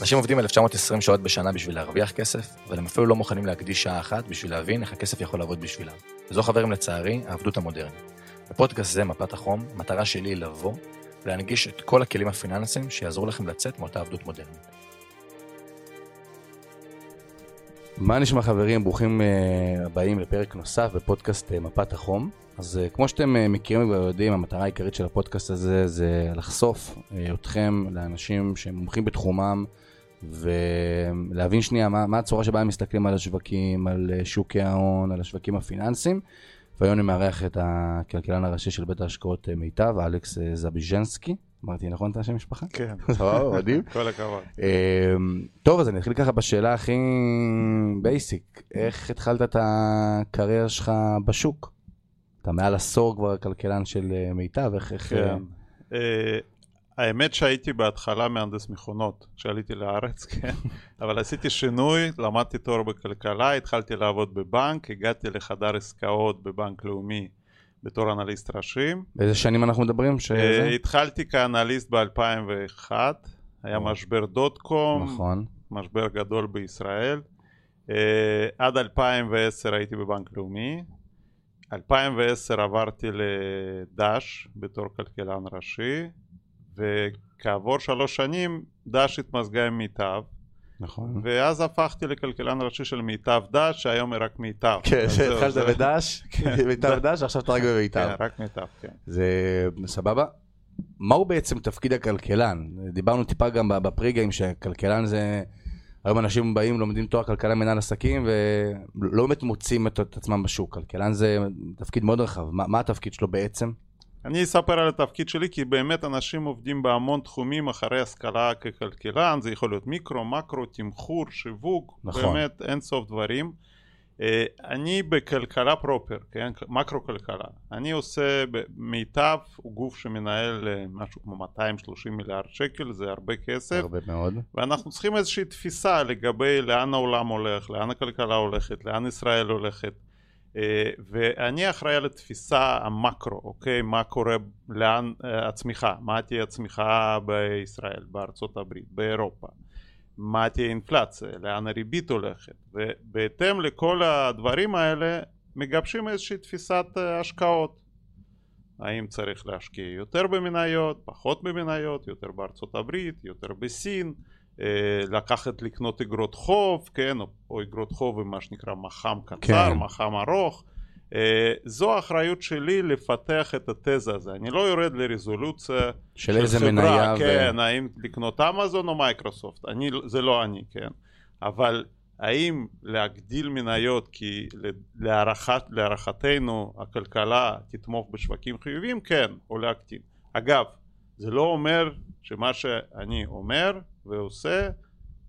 אנשים עובדים 1920 שעות בשנה בשביל להרוויח כסף, אבל הם אפילו לא מוכנים להקדיש שעה אחת בשביל להבין איך הכסף יכול לעבוד בשבילם. וזו חברים לצערי, העבדות המודרנית. בפודקאסט זה, מפת החום, המטרה שלי היא לבוא ולהנגיש את כל הכלים הפיננסיים שיעזרו לכם לצאת מאותה עבדות מודרנית. מה נשמע חברים? ברוכים uh, הבאים לפרק נוסף בפודקאסט uh, מפת החום. אז uh, כמו שאתם מכירים ויודעים, המטרה העיקרית של הפודקאסט הזה זה לחשוף אתכם לאנשים שהם מומחים בתחומם ולהבין שנייה מה, מה הצורה שבה הם מסתכלים על השווקים, על אה, שוקי ההון, על השווקים הפיננסיים. והיום אני מארח את הכלכלן הראשי של בית ההשקעות מיטב, אלכס זבז'ינסקי. אמרתי נכון את השם משפחה? כן. טוב, מדהים. כל הכבוד. אמ, טוב, אז אני אתחיל ככה בשאלה הכי basic. איך התחלת את הקריירה שלך בשוק? אתה מעל עשור כבר כלכלן של אה, מיטב, איך... כן. אה, האמת שהייתי בהתחלה מהנדס מכונות כשעליתי לארץ, כן, אבל עשיתי שינוי, למדתי תואר בכלכלה, התחלתי לעבוד בבנק, הגעתי לחדר עסקאות בבנק לאומי בתור אנליסט ראשי. באיזה שנים אנחנו מדברים? שזה? Uh, התחלתי כאנליסט ב-2001, היה. משבר דוט קום, נכון. משבר גדול בישראל. Uh, עד 2010 הייתי בבנק לאומי. 2010 עברתי לדש בתור כלכלן ראשי, וכעבור שלוש שנים דש התמזגה עם מיטב. נכון. ואז הפכתי לכלכלן ראשי של מיטב דש, שהיום היא רק מיטב. כן, התחלת בדש, כן. מיטב דש, ועכשיו אתה רק במיטב. כן, רק מיטב, כן. זה סבבה. מהו בעצם תפקיד הכלכלן? דיברנו טיפה גם בפריגיים שכלכלן זה... היום אנשים באים, לומדים תואר כלכלה מנהל עסקים ולא באמת מוצאים את עצמם בשוק. כלכלן זה תפקיד מאוד רחב. מה, מה התפקיד שלו בעצם? אני אספר על התפקיד שלי כי באמת אנשים עובדים בהמון תחומים אחרי השכלה ככלכלן זה יכול להיות מיקרו, מקרו, תמחור, שיווק, נכון. באמת אין סוף דברים. אה, אני בכלכלה פרופר, כן? מקרו כלכלה. אני עושה מיטב, הוא גוף שמנהל אה, משהו כמו 230 מיליארד שקל זה הרבה כסף. הרבה מאוד. ואנחנו צריכים איזושהי תפיסה לגבי לאן העולם הולך, לאן הכלכלה הולכת, לאן ישראל הולכת ואני אחראי על התפיסה המקרו, אוקיי? מה קורה, לאן אה, הצמיחה, מה תהיה הצמיחה בישראל, בארצות הברית, באירופה, מה תהיה אינפלציה, לאן הריבית הולכת, ובהתאם לכל הדברים האלה מגבשים איזושהי תפיסת אה, השקעות. האם צריך להשקיע יותר במניות, פחות במניות, יותר בארצות הברית, יותר בסין, אה, לקחת לקנות אגרות חוב, כן, או אגרות חוב עם מה שנקרא מח"מ קצר, כן. מח"מ ארוך. אה, זו האחריות שלי לפתח את התזה הזה, אני לא יורד לרזולוציה של, של איזה חברה, מניה, כן, ו... האם לקנות אמזון או מייקרוסופט, אני, זה לא אני, כן, אבל האם להגדיל מניות כי להערכת, להערכתנו הכלכלה תתמוך בשווקים חיוביים, כן, או להקטין. אגב, זה לא אומר שמה שאני אומר ועושה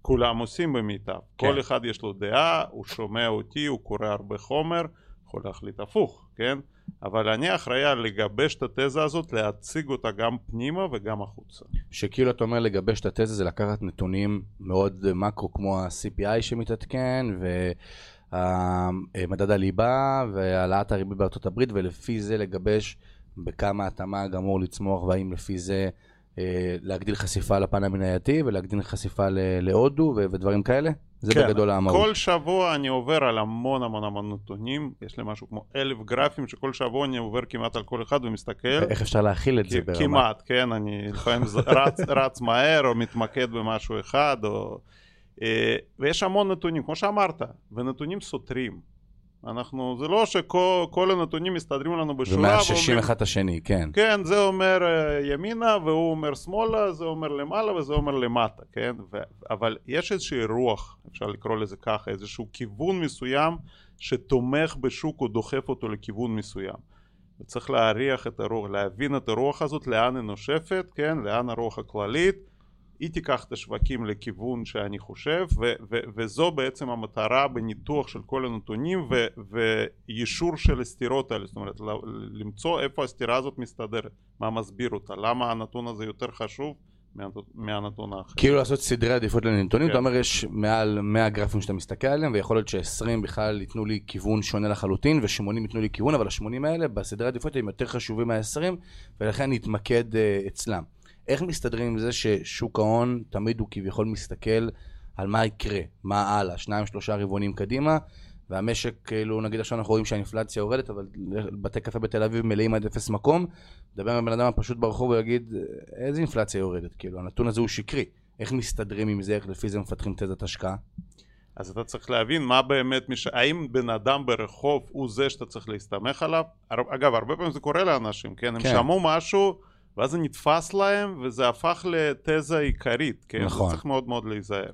כולם עושים במיטב. כן. כל אחד יש לו דעה, הוא שומע אותי, הוא קורא הרבה חומר, יכול להחליט הפוך, כן? אבל אני אחראי על לגבש את התזה הזאת, להציג אותה גם פנימה וגם החוצה. שכאילו אתה אומר לגבש את התזה זה לקחת נתונים מאוד מקרו כמו ה-CPI שמתעדכן ומדד הליבה והעלאת הריבית בארצות הברית ולפי זה לגבש בכמה התאמה גמור לצמוח והאם לפי זה להגדיל חשיפה לפן המנייתי ולהגדיל חשיפה להודו ודברים כאלה? זה כן, בגדול המהות. כל שבוע אני עובר על המון המון המון נתונים, יש לי משהו כמו אלף גרפים שכל שבוע אני עובר כמעט על כל אחד ומסתכל. איך אפשר להכיל את זה ברמה? כמעט, כן, אני לפעמים רץ, רץ מהר או מתמקד במשהו אחד, או... אה, ויש המון נתונים, כמו שאמרת, ונתונים סותרים. אנחנו, זה לא שכל הנתונים מסתדרים לנו בשורה. ומאששים אחד את השני, כן. כן, זה אומר uh, ימינה והוא אומר שמאלה, זה אומר למעלה וזה אומר למטה, כן? ו, אבל יש איזושהי רוח, אפשר לקרוא לזה ככה, איזשהו כיוון מסוים שתומך בשוק או דוחף אותו לכיוון מסוים. וצריך להריח את הרוח, להבין את הרוח הזאת, לאן היא נושפת, כן? לאן הרוח הכללית. היא תיקח את השווקים לכיוון שאני חושב ו- ו- וזו בעצם המטרה בניתוח של כל הנתונים ויישור של הסתירות האלה זאת אומרת למצוא איפה הסתירה הזאת מסתדרת מה מסביר אותה למה הנתון הזה יותר חשוב מהנתון האחר. כאילו לעשות סדרי עדיפות לנתונים, כן. אתה אומר יש מעל 100 גרפים שאתה מסתכל עליהם ויכול להיות ש-20 בכלל ייתנו לי כיוון שונה לחלוטין ו-80 ייתנו לי כיוון אבל ה-80 האלה בסדרי עדיפות הם יותר חשובים מה-20 ולכן נתמקד uh, אצלם. איך מסתדרים עם זה ששוק ההון תמיד הוא כביכול מסתכל על מה יקרה, מה הלאה, שניים שלושה רבעונים קדימה, והמשק, כאילו, נגיד עכשיו אנחנו רואים שהאינפלציה יורדת, אבל בתי קפה בתל אביב מלאים עד אפס מקום, דבר עם בן אדם הפשוט ברחוב ויגיד, איזה אינפלציה יורדת? כאילו, הנתון הזה הוא שקרי. איך מסתדרים עם זה, איך לפי זה מפתחים תזת השקעה? אז אתה צריך להבין מה באמת, מש... האם בן אדם ברחוב הוא זה שאתה צריך להסתמך עליו? אגב, הרבה פעמים זה קורה לאנשים, כן? הם כן. שמעו משהו, ואז זה נתפס להם, וזה הפך לתזה עיקרית, כן? נכון. צריך מאוד מאוד להיזהר.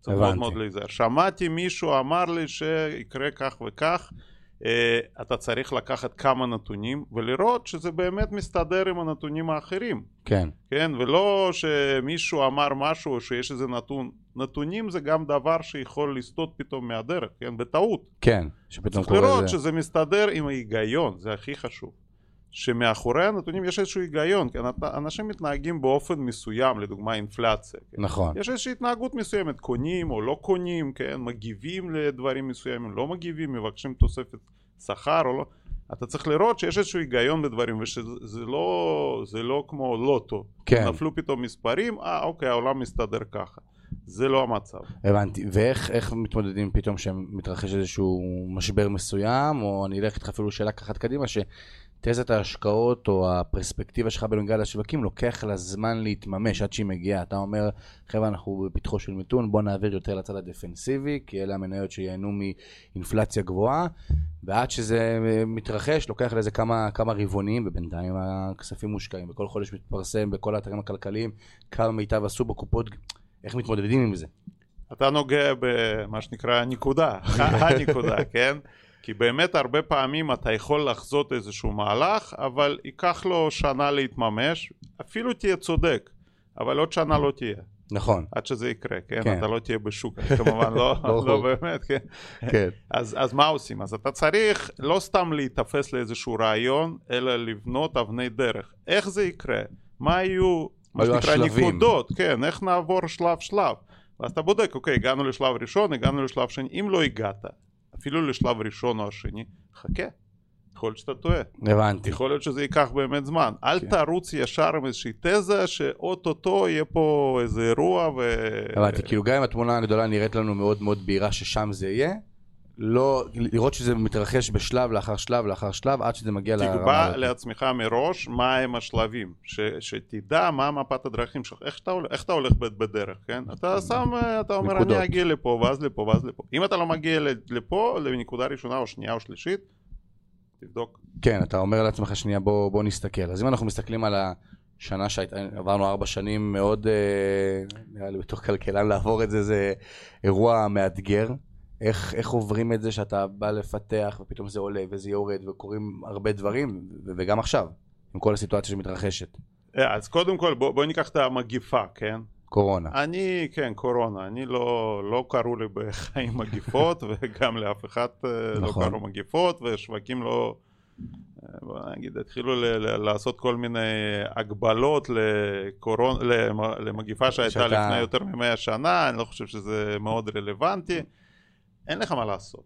צריך מאוד מאוד להיזהר. שמעתי מישהו אמר לי שיקרה כך וכך, אה, אתה צריך לקחת כמה נתונים ולראות שזה באמת מסתדר עם הנתונים האחרים. כן. כן, ולא שמישהו אמר משהו או שיש איזה נתון. נתונים זה גם דבר שיכול לסטות פתאום מהדרך, כן, בטעות. כן, שפתאום קורה זה. צריך לראות שזה מסתדר עם ההיגיון, זה הכי חשוב. שמאחורי הנתונים יש איזשהו היגיון, כן? אנשים מתנהגים באופן מסוים, לדוגמה אינפלציה. כן? נכון. יש איזושהי התנהגות מסוימת, קונים או לא קונים, כן? מגיבים לדברים מסוימים, לא מגיבים, מבקשים תוספת שכר או לא. אתה צריך לראות שיש איזשהו היגיון בדברים ושזה לא, לא כמו לוטו. כן. נפלו פתאום מספרים, אה אוקיי העולם מסתדר ככה. זה לא המצב. הבנתי. ואיך מתמודדים פתאום שמתרחש איזשהו משבר מסוים, או אני אלך איתך אפילו שאלה ככה קדימה, ש... תזת ההשקעות או הפרספקטיבה שלך בנוגע לשווקים לוקח לה זמן להתממש עד שהיא מגיעה. אתה אומר, חבר'ה, אנחנו בפתחו של מיתון, בוא נעביר יותר לצד הדפנסיבי, כי אלה המניות שייהנו מאינפלציה גבוהה, ועד שזה מתרחש, לוקח לזה כמה, כמה רבעונים, ובינתיים הכספים מושקעים, וכל חודש מתפרסם בכל האתרים הכלכליים, כמה מיטב עשו בקופות, איך מתמודדים עם זה? אתה נוגע במה שנקרא הנקודה, הנקודה, כן? כי באמת הרבה פעמים אתה יכול לחזות איזשהו מהלך, אבל ייקח לו שנה להתממש, אפילו תהיה צודק, אבל עוד שנה לא תהיה. נכון. עד שזה יקרה, כן? כן. אתה לא תהיה בשוק, כמובן, לא, לא באמת, כן? כן. אז, אז מה עושים? אז אתה צריך לא סתם להיתפס לאיזשהו רעיון, אלא לבנות אבני דרך. איך זה יקרה? מה יהיו, מה שנקרא, נקודות, כן? איך נעבור שלב שלב? ואז אתה בודק, אוקיי, הגענו לשלב ראשון, הגענו לשלב שני, אם לא הגעת, אפילו לשלב ראשון או השני, חכה. יכול להיות שאתה טועה. הבנתי. יכול להיות שזה ייקח באמת זמן. אל כן. תרוץ ישר עם איזושהי תזה שאו-טו-טו יהיה פה איזה אירוע ו... הבנתי, כאילו גם אם התמונה הגדולה נראית לנו מאוד מאוד בהירה ששם זה יהיה, לא, לראות שזה מתרחש בשלב לאחר שלב לאחר שלב עד שזה מגיע לרמה... תקבע לעצמך מראש מה הם השלבים, ש, שתדע מה מפת הדרכים שלך, איך אתה, איך אתה הולך בדרך, כן? אתה שם, אתה אומר נקודות. אני אגיע לפה ואז לפה ואז לפה. אם אתה לא מגיע לפה, לנקודה ראשונה או שנייה או שלישית, תבדוק. כן, אתה אומר לעצמך שנייה בוא, בוא נסתכל. אז אם אנחנו מסתכלים על השנה שעברנו ארבע שנים מאוד, אה, נראה לי בתור כלכלן לעבור את זה, זה אירוע מאתגר. איך, איך עוברים את זה שאתה בא לפתח ופתאום זה עולה וזה יורד וקורים הרבה דברים וגם עכשיו עם כל הסיטואציה שמתרחשת. אה, אז קודם כל בוא, בוא ניקח את המגיפה כן? קורונה. אני כן קורונה אני לא, לא קראו לי בחיים מגיפות וגם לאף אחד אה, לא נכון. לא קראו מגיפות ושווקים לא אה, בוא נגיד התחילו ל- ל- לעשות כל מיני הגבלות לקורונה, למגיפה שהייתה שאתה... לפני יותר ממאה שנה אני לא חושב שזה מאוד רלוונטי אין לך מה לעשות.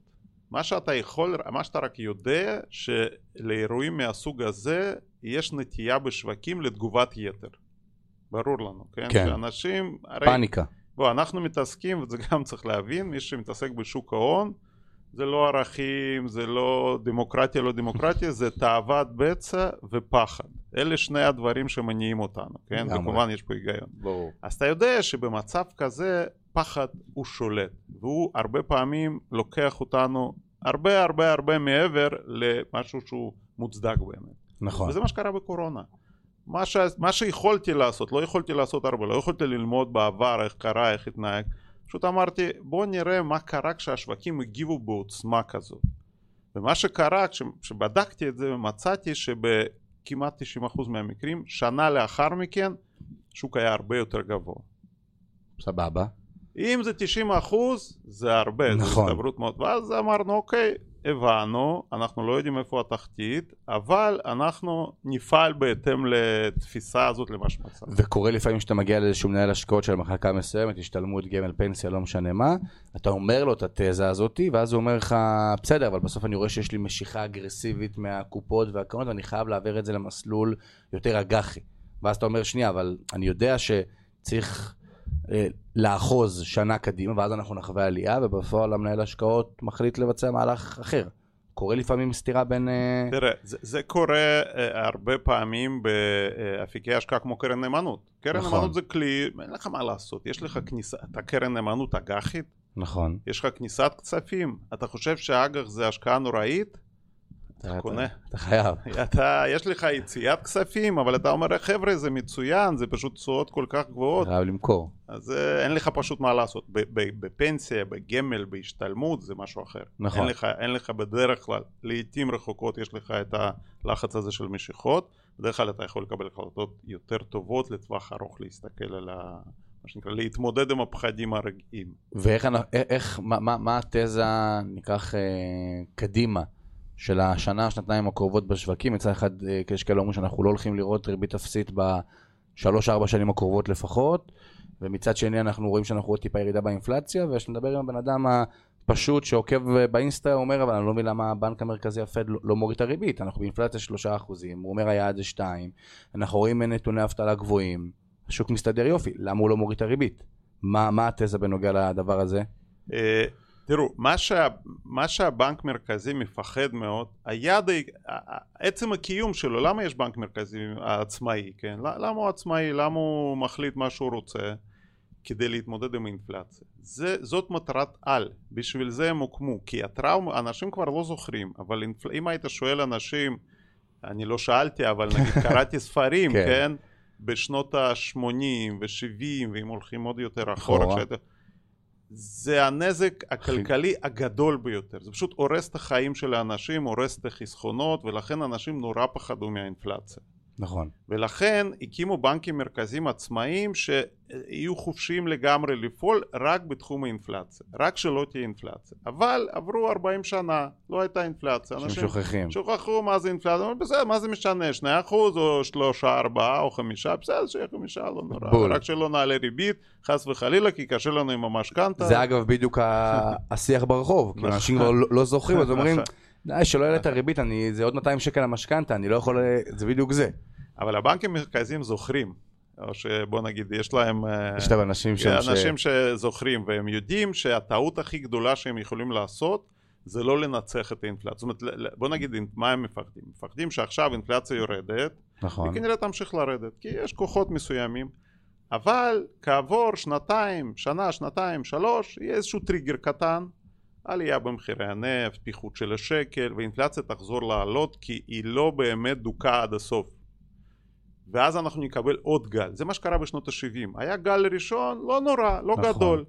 מה שאתה יכול, מה שאתה רק יודע, שלאירועים מהסוג הזה יש נטייה בשווקים לתגובת יתר. ברור לנו, כן? כן. שאנשים... הרי, פאניקה. בוא, אנחנו מתעסקים, וזה גם צריך להבין, מי שמתעסק בשוק ההון, זה לא ערכים, זה לא דמוקרטיה, לא דמוקרטיה, זה תאוות בצע ופחד. אלה שני הדברים שמניעים אותנו, כן? וכמובן יש פה היגיון. ברור. אז אתה יודע שבמצב כזה פחד הוא שולט, והוא הרבה פעמים לוקח אותנו הרבה הרבה הרבה מעבר למשהו שהוא מוצדק באמת. נכון. וזה מה שקרה בקורונה. מה, ש... מה שיכולתי לעשות, לא יכולתי לעשות הרבה, לא יכולתי ללמוד בעבר איך קרה, איך התנהג. פשוט אמרתי בוא נראה מה קרה כשהשווקים הגיבו בעוצמה כזאת. ומה שקרה כשבדקתי את זה מצאתי שבכמעט 90% מהמקרים שנה לאחר מכן שוק היה הרבה יותר גבוה. סבבה. אם זה 90 אחוז זה הרבה, נכון. זו הסתברות מאוד, ואז אמרנו אוקיי, הבנו, אנחנו לא יודעים איפה התחתית, אבל אנחנו נפעל בהתאם לתפיסה הזאת למה שמצא. וקורה לפעמים שאתה מגיע לאיזשהו מנהל השקעות של מחלקה מסוימת, השתלמות, גמל, פנסיה, לא משנה מה, אתה אומר לו את התזה הזאת, ואז הוא אומר לך, בסדר, אבל בסוף אני רואה שיש לי משיכה אגרסיבית מהקופות והקרנות, ואני חייב להעביר את זה למסלול יותר אג"חי. ואז אתה אומר, שנייה, אבל אני יודע שצריך לאחוז שנה קדימה, ואז אנחנו נחווה עלייה, ובפועל המנהל השקעות מחליט לבצע מהלך אחר. קורה לפעמים סתירה בין... אה, תראה, זה, זה קורה uh, הרבה פעמים באפיקי השקעה כמו קרן נאמנות. קרן נכון. נאמנות זה כלי, אין לך מה לעשות, יש לך כניסה, אתה קרן נאמנות אג"חית, נכון. יש לך כניסת כספים, אתה חושב שאג"ח זה השקעה נוראית? אתה קונה. אתה חייב. אתה, יש לך יציאת כספים, אבל אתה אומר, חבר'ה, זה מצוין, זה פשוט תשואות כל כך גבוהות, חייב למכור. אז אה, אין לך פשוט מה לעשות. בפנסיה, בגמל, בהשתלמות, זה משהו אחר. נכון. אין לך, אין לך בדרך כלל, לעיתים רחוקות יש לך את הלחץ הזה של משיכות, בדרך כלל אתה יכול לקבל החלטות יותר טובות לטווח ארוך, להסתכל על ה... מה שנקרא, להתמודד עם הפחדים הרגעיים. ואיך, איך, מה, מה, מה התזה, ניקח אה, קדימה, של השנה, שנתיים הקרובות בשווקים? מצד אחד, אה, יש כאלה אומרים שאנחנו לא הולכים לראות ריבית אפסית בשלוש-ארבע שנים הקרובות לפחות, ומצד שני אנחנו רואים שאנחנו רואים טיפה ירידה באינפלציה, וכשאתה מדבר עם הבן אדם הפשוט שעוקב אה, באינסטה, הוא אומר, אבל אני לא מבין למה הבנק המרכזי הפד לא, לא מוריד את הריבית, אנחנו באינפלציה שלושה אחוזים, הוא אומר היעד זה שתיים, אנחנו רואים נתוני אבטלה גבוהים, השוק מסתדר יופי, למה הוא לא מוריד את הריבית? מה, מה התזה בנוגע לדבר הזה? תראו, מה, שה, מה שהבנק מרכזי מפחד מאוד, היעד, ה- ה- עצם הקיום שלו, למה יש בנק מרכזי עצמאי, כן? למה הוא עצמאי? למה הוא מחליט מה שהוא רוצה? כדי להתמודד עם האינפלציה. זה, זאת מטרת על, בשביל זה הם הוקמו, כי הטראומה, אנשים כבר לא זוכרים, אבל אינפל... אם היית שואל אנשים, אני לא שאלתי, אבל נגיד קראתי ספרים, כן. כן? בשנות ה-80 ו-70, ואם הולכים עוד יותר אחורה, אחורה. כשהיית... זה הנזק הכלכלי הגדול ביותר. זה פשוט הורס את החיים של האנשים, הורס את החסכונות, ולכן אנשים נורא פחדו מהאינפלציה. נכון. ולכן הקימו בנקים מרכזיים עצמאיים שיהיו חופשיים לגמרי לפעול רק בתחום האינפלציה, רק שלא תהיה אינפלציה. אבל עברו 40 שנה, לא הייתה אינפלציה. אנשים שוכחים. שכחו מה זה אינפלציה, אבל בסדר, מה זה משנה, 2 אחוז או 3, 4 או 5, בסדר, שיהיה 5, לא נורא, בול. רק שלא נעלה ריבית, חס וחלילה, כי קשה לנו עם המשכנתה. זה אגב בדיוק השיח ברחוב, כאילו נכון. אנשים כבר לא לא זוכרים, אז אומרים, נכון. שלא יעלה את הריבית, אני- זה עוד 200 שקל המשכנתה, אני לא יכול, זה בדיוק זה. אבל הבנקים המרכזיים זוכרים, או שבוא נגיד, יש להם... אה, יש להם אנשים ש... אנשים שזוכרים והם יודעים שהטעות הכי גדולה שהם יכולים לעשות זה לא לנצח את האינפלציה. זאת אומרת, בוא נגיד מה הם מפחדים. מפחדים שעכשיו אינפלציה יורדת, נכון. היא כנראה תמשיך לרדת, כי יש כוחות מסוימים, אבל כעבור שנתיים, שנה, שנתיים, שלוש, יהיה איזשהו טריגר קטן, עלייה במחירי הנפט, פיחות של השקל, ואינפלציה תחזור לעלות כי היא לא באמת דוכא עד הסוף. ואז אנחנו נקבל עוד גל. זה מה שקרה בשנות ה-70. היה גל ראשון, לא נורא, לא נכון. גדול.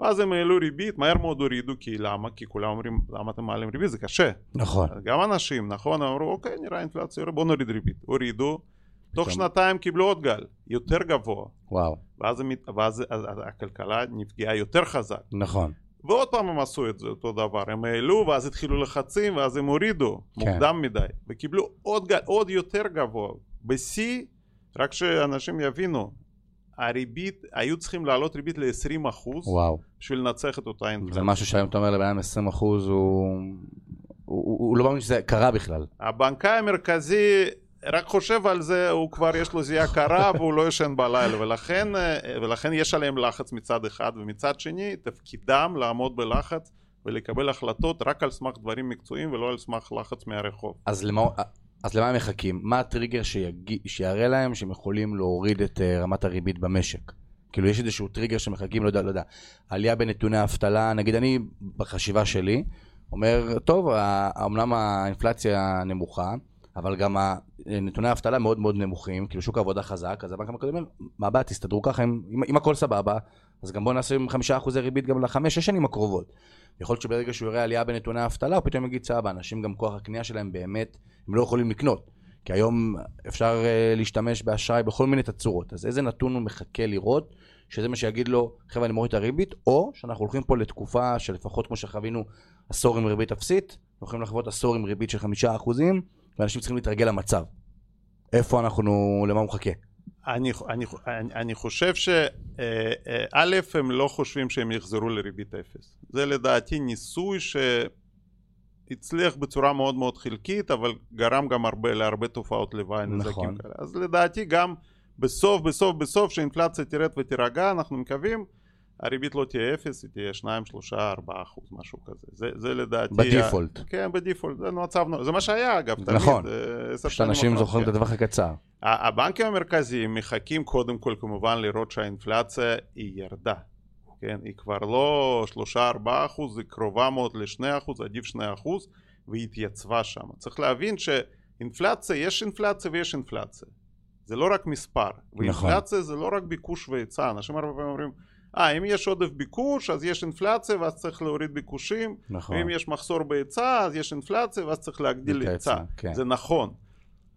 ואז הם העלו ריבית, מהר מאוד הורידו, כי למה? כי כולם אומרים, למה אתם מעלים ריבית? זה קשה. נכון. גם אנשים, נכון, אמרו, אוקיי, נראה אינפלציה, בוא נוריד ריבית. הורידו, תוך שנתיים קיבלו עוד גל, יותר גבוה. וואו, ואז, ואז אז- אז הכלכלה נפגעה יותר חזק. נכון. ועוד פעם הם עשו את זה אותו דבר, הם העלו ואז התחילו לחצים ואז הם הורידו, כן. מוקדם מדי, וקיבלו עוד, עוד יותר גבוה. בשיא, רק שאנשים יבינו, הריבית, היו צריכים להעלות ריבית ל-20% וואו. בשביל לנצח את אותה זה אינפלציה. משהו שהיום אתה אומר לבן אדם 20 אחוז, הוא... הוא הוא לא מאמין שזה קרה בכלל. הבנקאי המרכזי רק חושב על זה, הוא כבר יש לו זיעה קרה והוא לא ישן בלילה, ולכן, אה, ולכן יש עליהם לחץ מצד אחד, ומצד שני תפקידם לעמוד בלחץ ולקבל החלטות רק על סמך דברים מקצועיים ולא על סמך לחץ מהרחוב. אז למה, אז למה הם מחכים? מה הטריגר שיג... שיראה להם שהם יכולים להוריד את uh, רמת הריבית במשק? כאילו יש איזשהו טריגר שמחכים, לא יודע, לא יודע. עלייה בנתוני האבטלה, נגיד אני בחשיבה שלי, אומר, טוב, אמנם האינפלציה נמוכה, אבל גם נתוני האבטלה מאוד מאוד נמוכים, כאילו שוק העבודה חזק, אז הבנק המרכזי מה הבעיה, תסתדרו ככה, אם, אם, הכל סבבה, אז גם בואו נעשה עם חמישה אחוזי ריבית גם לחמש-שש שנים הקרובות. יכול להיות שברגע שהוא יראה עלייה בנתוני האבטלה, הוא פתאום יגיד, סבבה, אנשים גם כוח הקנייה שלהם באמת, הם לא יכולים לקנות. כי היום אפשר uh, להשתמש באשראי בכל מיני תצורות. אז איזה נתון הוא מחכה לראות, שזה מה שיגיד לו, חבר'ה, אני מוריד את הריבית, או שאנחנו הולכים פה לתקופה שלפחות כמו שחווינו עשור עם ריבית אפסית, אנחנו הולכים לחוות עשור עם ריבית של חמישה אחוזים, ואנשים צריכים להתרגל למצב. איפה אנחנו, למה הוא מחכה? אני, אני, אני, אני חושב שא' הם לא חושבים שהם יחזרו לריבית אפס. זה לדעתי ניסוי שהצליח בצורה מאוד מאוד חלקית, אבל גרם גם הרבה, להרבה תופעות לוואי, נזקים נכון. כאלה. אז לדעתי גם בסוף, בסוף, בסוף, שהאינפלציה תרד ותירגע, אנחנו מקווים, הריבית לא תהיה אפס, היא תהיה 2, 3, 4 אחוז, משהו כזה. זה, זה לדעתי... בדיפולט. ה... כן, בדיפולט, זה מצב, זה מה שהיה אגב, תמיד. נכון, אה, פשוט אנשים זוכרים את כן. הטווח הקצר. הבנקים המרכזיים מחכים קודם כל כמובן לראות שהאינפלציה היא ירדה. כן, היא כבר לא 3-4 אחוז, היא קרובה מאוד ל-2 אחוז, עדיף 2 אחוז, והיא התייצבה שם. צריך להבין שאינפלציה, יש אינפלציה ויש אינפלציה. זה לא רק מספר. נכון. ואינפלציה זה לא רק ביקוש והיצע. אנשים הרבה פעמים אומרים, אה, אם יש עודף ביקוש, אז יש אינפלציה ואז צריך להוריד ביקושים. נכון. ואם יש מחסור בהיצע, אז יש אינפלציה ואז צריך להגדיל היצע. כן. זה נכון.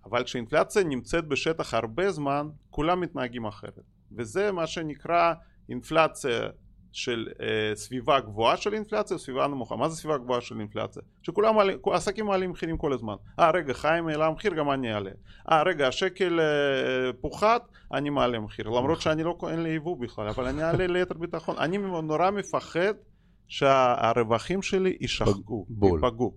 אבל כשאינפלציה נמצאת בשטח הרבה זמן, כולם מתנהגים אחרת. וזה מה שנקרא אינפלציה של אה, סביבה גבוהה של אינפלציה וסביבה נמוכה. מה זה סביבה גבוהה של אינפלציה? שכולם מעלים, עסקים מעלים מחירים כל הזמן. אה רגע, חיים העלה מחיר, גם אני אעלה. אה רגע, השקל אה, פוחת, אני מעלה מחיר. למרות שאני לא, אין לי יבוא בכלל, אבל אני אעלה ליתר ביטחון. אני נורא מפחד שהרווחים שלי יישחקו. ייפגעו.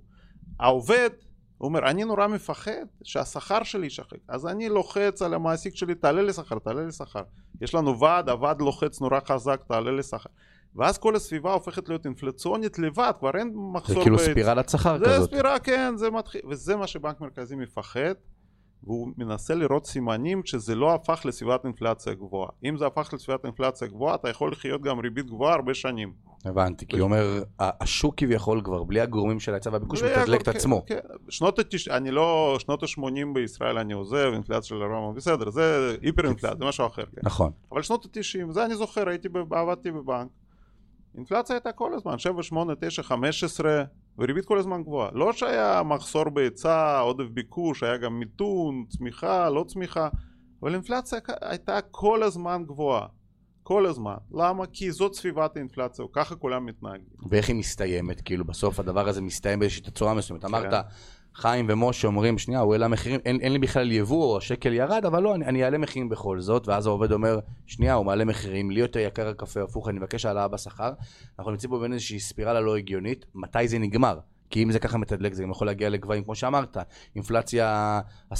העובד הוא אומר, אני נורא מפחד שהשכר שלי יישחק. אז אני לוחץ על המעסיק שלי, תעלה לי שכר, תעלה לי שכר. יש לנו ועד, הוועד לוחץ נורא חזק, תעלה לי שכר. ואז כל הסביבה הופכת להיות אינפלציונית לבד, כבר אין מחסור זה כאילו בהיצע. ספירלת שכר זה כזאת. ספירה, כן, זה מתחיל, וזה מה שבנק מרכזי מפחד, והוא מנסה לראות סימנים שזה לא הפך לסביבת אינפלציה גבוהה. אם זה הפך לסביבת אינפלציה גבוהה, אתה יכול לחיות גם ריבית גבוהה הרבה שנים. הבנתי, כי הוא אומר, השוק כביכול כבר, בלי הגורמים של ההיצע והביקוש, מתדלק את כן, עצמו. כן. שנות התש... אני לא, שנות ה-80 בישראל אני עוזב, אינפלציה של הרמה, בסדר, זה היפר אינפלציה, זה משהו אחר, כן. נכון. אבל שנות ה-90, זה אני זוכר, עבדתי בבנק, אינפלציה הייתה כל הזמן, 7, 8, 9, 15, וריבית כל הזמן גבוהה. לא שהיה מחסור בהיצע, עודף ביקוש, היה גם מיתון, צמיחה, לא צמיחה, אבל אינפלציה הייתה כל הזמן גבוהה. כל הזמן. למה? כי זאת סביבת האינפלציה, ככה כולם מתנהגים. ואיך היא מסתיימת? כאילו, בסוף הדבר הזה מסתיים באיזושהי תצורה מסוימת. כן. אמרת, חיים ומשה אומרים, שנייה, הוא העלה מחירים, אין, אין לי בכלל יבוא, השקל ירד, אבל לא, אני, אני אעלה מחירים בכל זאת, ואז העובד אומר, שנייה, הוא מעלה מחירים, לי יותר יקר הקפה, הפוך, אני מבקש העלאה בשכר. אנחנו נמצאים פה בין איזושהי ספירלה לא הגיונית, מתי זה נגמר? כי אם זה ככה מתדלק, זה גם יכול להגיע לגבהים, כמו שאמרת, אינפלציה 10%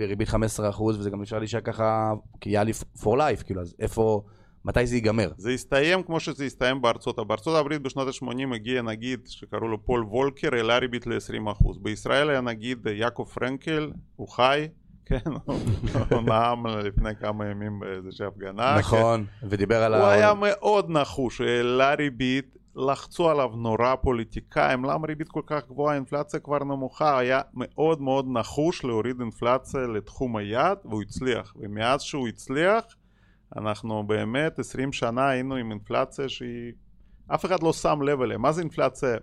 וריבית 15%, וזה גם אפשר להישאר ככה, כי יהיה לי for life, כאילו, אז איפה, מתי זה ייגמר? זה הסתיים כמו שזה הסתיים בארצות הברית. בארצות הברית בשנות ה-80 הגיע נגיד שקראו לו פול וולקר, העלה ריבית ל-20%. בישראל היה נגיד יעקב פרנקל, הוא חי, כן, הוא נאם לפני כמה ימים באיזושהי הפגנה. נכון, ודיבר על כן. הוא ה... היה מאוד נחוש, העלה ריבית, לחצו עליו נורא פוליטיקאים, למה ריבית כל כך גבוהה, האינפלציה כבר נמוכה, היה מאוד מאוד נחוש להוריד אינפלציה לתחום היעד, והוא הצליח. ומאז שהוא הצליח, אנחנו באמת 20 שנה היינו עם אינפלציה שהיא... אף אחד לא שם לב אליה. מה זה אינפלציה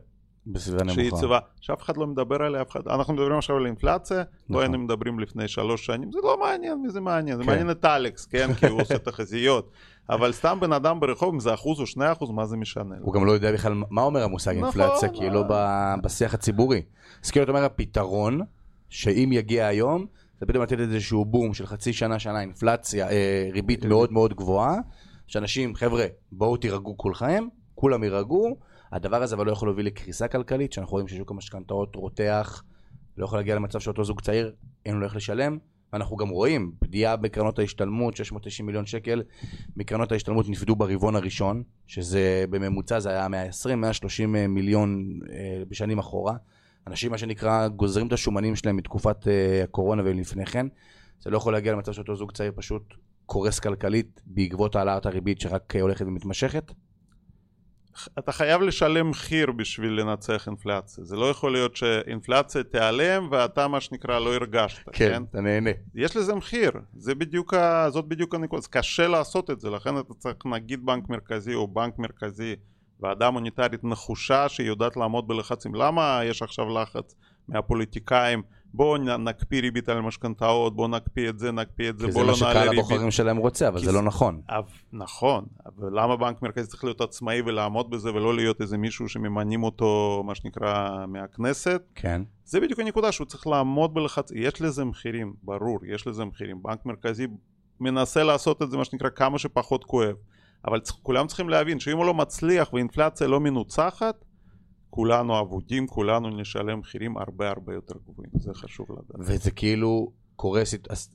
בסביבה שהיא נמוכה. יציבה? שאף אחד לא מדבר עליה, אף אחד... אנחנו מדברים עכשיו על אינפלציה, לא נכון. היינו מדברים לפני שלוש שנים, זה לא מעניין, מי זה מעניין? זה כן. מעניין את אלכס, כן? כי הוא עושה תחזיות. אבל סתם בן אדם ברחוב, אם זה אחוז או שני אחוז, מה זה משנה? הוא גם לא יודע בכלל מה אומר המושג נכון, אינפלציה, כי היא לא בשיח הציבורי. אז כאילו אתה אומר הפתרון, שאם יגיע היום, זה פתאום לתת איזשהו בום של חצי שנה, שנה, אינפלציה, אה, ריבית מאוד מאוד גבוהה, שאנשים, חבר'ה, בואו תירגעו כולכם, כולם יירגעו, הדבר הזה אבל לא יכול להוביל לקריסה כלכלית, שאנחנו רואים ששוק המשכנתאות רותח, לא יכול להגיע למצב שאותו זוג צעיר, אין לו איך לשלם. ואנחנו גם רואים פגיעה בקרנות ההשתלמות, 690 מיליון שקל מקרנות ההשתלמות נפדו ברבעון הראשון, שזה בממוצע זה היה 120-130 מיליון אה, בשנים אחורה. אנשים מה שנקרא גוזרים את השומנים שלהם מתקופת אה, הקורונה ולפני כן. זה לא יכול להגיע למצב שאותו זוג צעיר פשוט קורס כלכלית בעקבות העלאת הריבית שרק אה, הולכת ומתמשכת. אתה חייב לשלם מחיר בשביל לנצח אינפלציה. זה לא יכול להיות שאינפלציה תיעלם ואתה מה שנקרא לא הרגשת, כן? אתה נהנה. יש לזה מחיר, זה בדיוק ה... זאת בדיוק הנקודה, קשה לעשות את זה, לכן אתה צריך נגיד בנק מרכזי או בנק מרכזי ועדה מוניטרית נחושה שהיא יודעת לעמוד בלחצים. למה יש עכשיו לחץ מהפוליטיקאים? בואו נקפיא ריבית על משכנתאות, בואו נקפיא את זה, נקפיא את זה, כי זה בואו מה לא נעלה שקהל ריבית. הבוחרים שלהם רוצה, אבל כי זה זה- לא נכון. אבל, נכון, אבל למה בנק מרכזי צריך להיות עצמאי ולעמוד בזה ולא להיות איזה מישהו שממנים אותו, מה שנקרא, מהכנסת? כן. זה בדיוק הנקודה שהוא צריך לעמוד בלחץ, יש לזה מחירים, ברור, יש לזה מחירים. בנק מרכזי מנסה לעשות את זה מה שנקרא כמה שפחות כואב. אבל צריך, כולם צריכים להבין שאם הוא לא מצליח ואינפלציה לא מנוצחת, כולנו אבודים, כולנו נשלם מחירים הרבה הרבה יותר גבוהים, זה חשוב לדעת. וזה כאילו, קורה,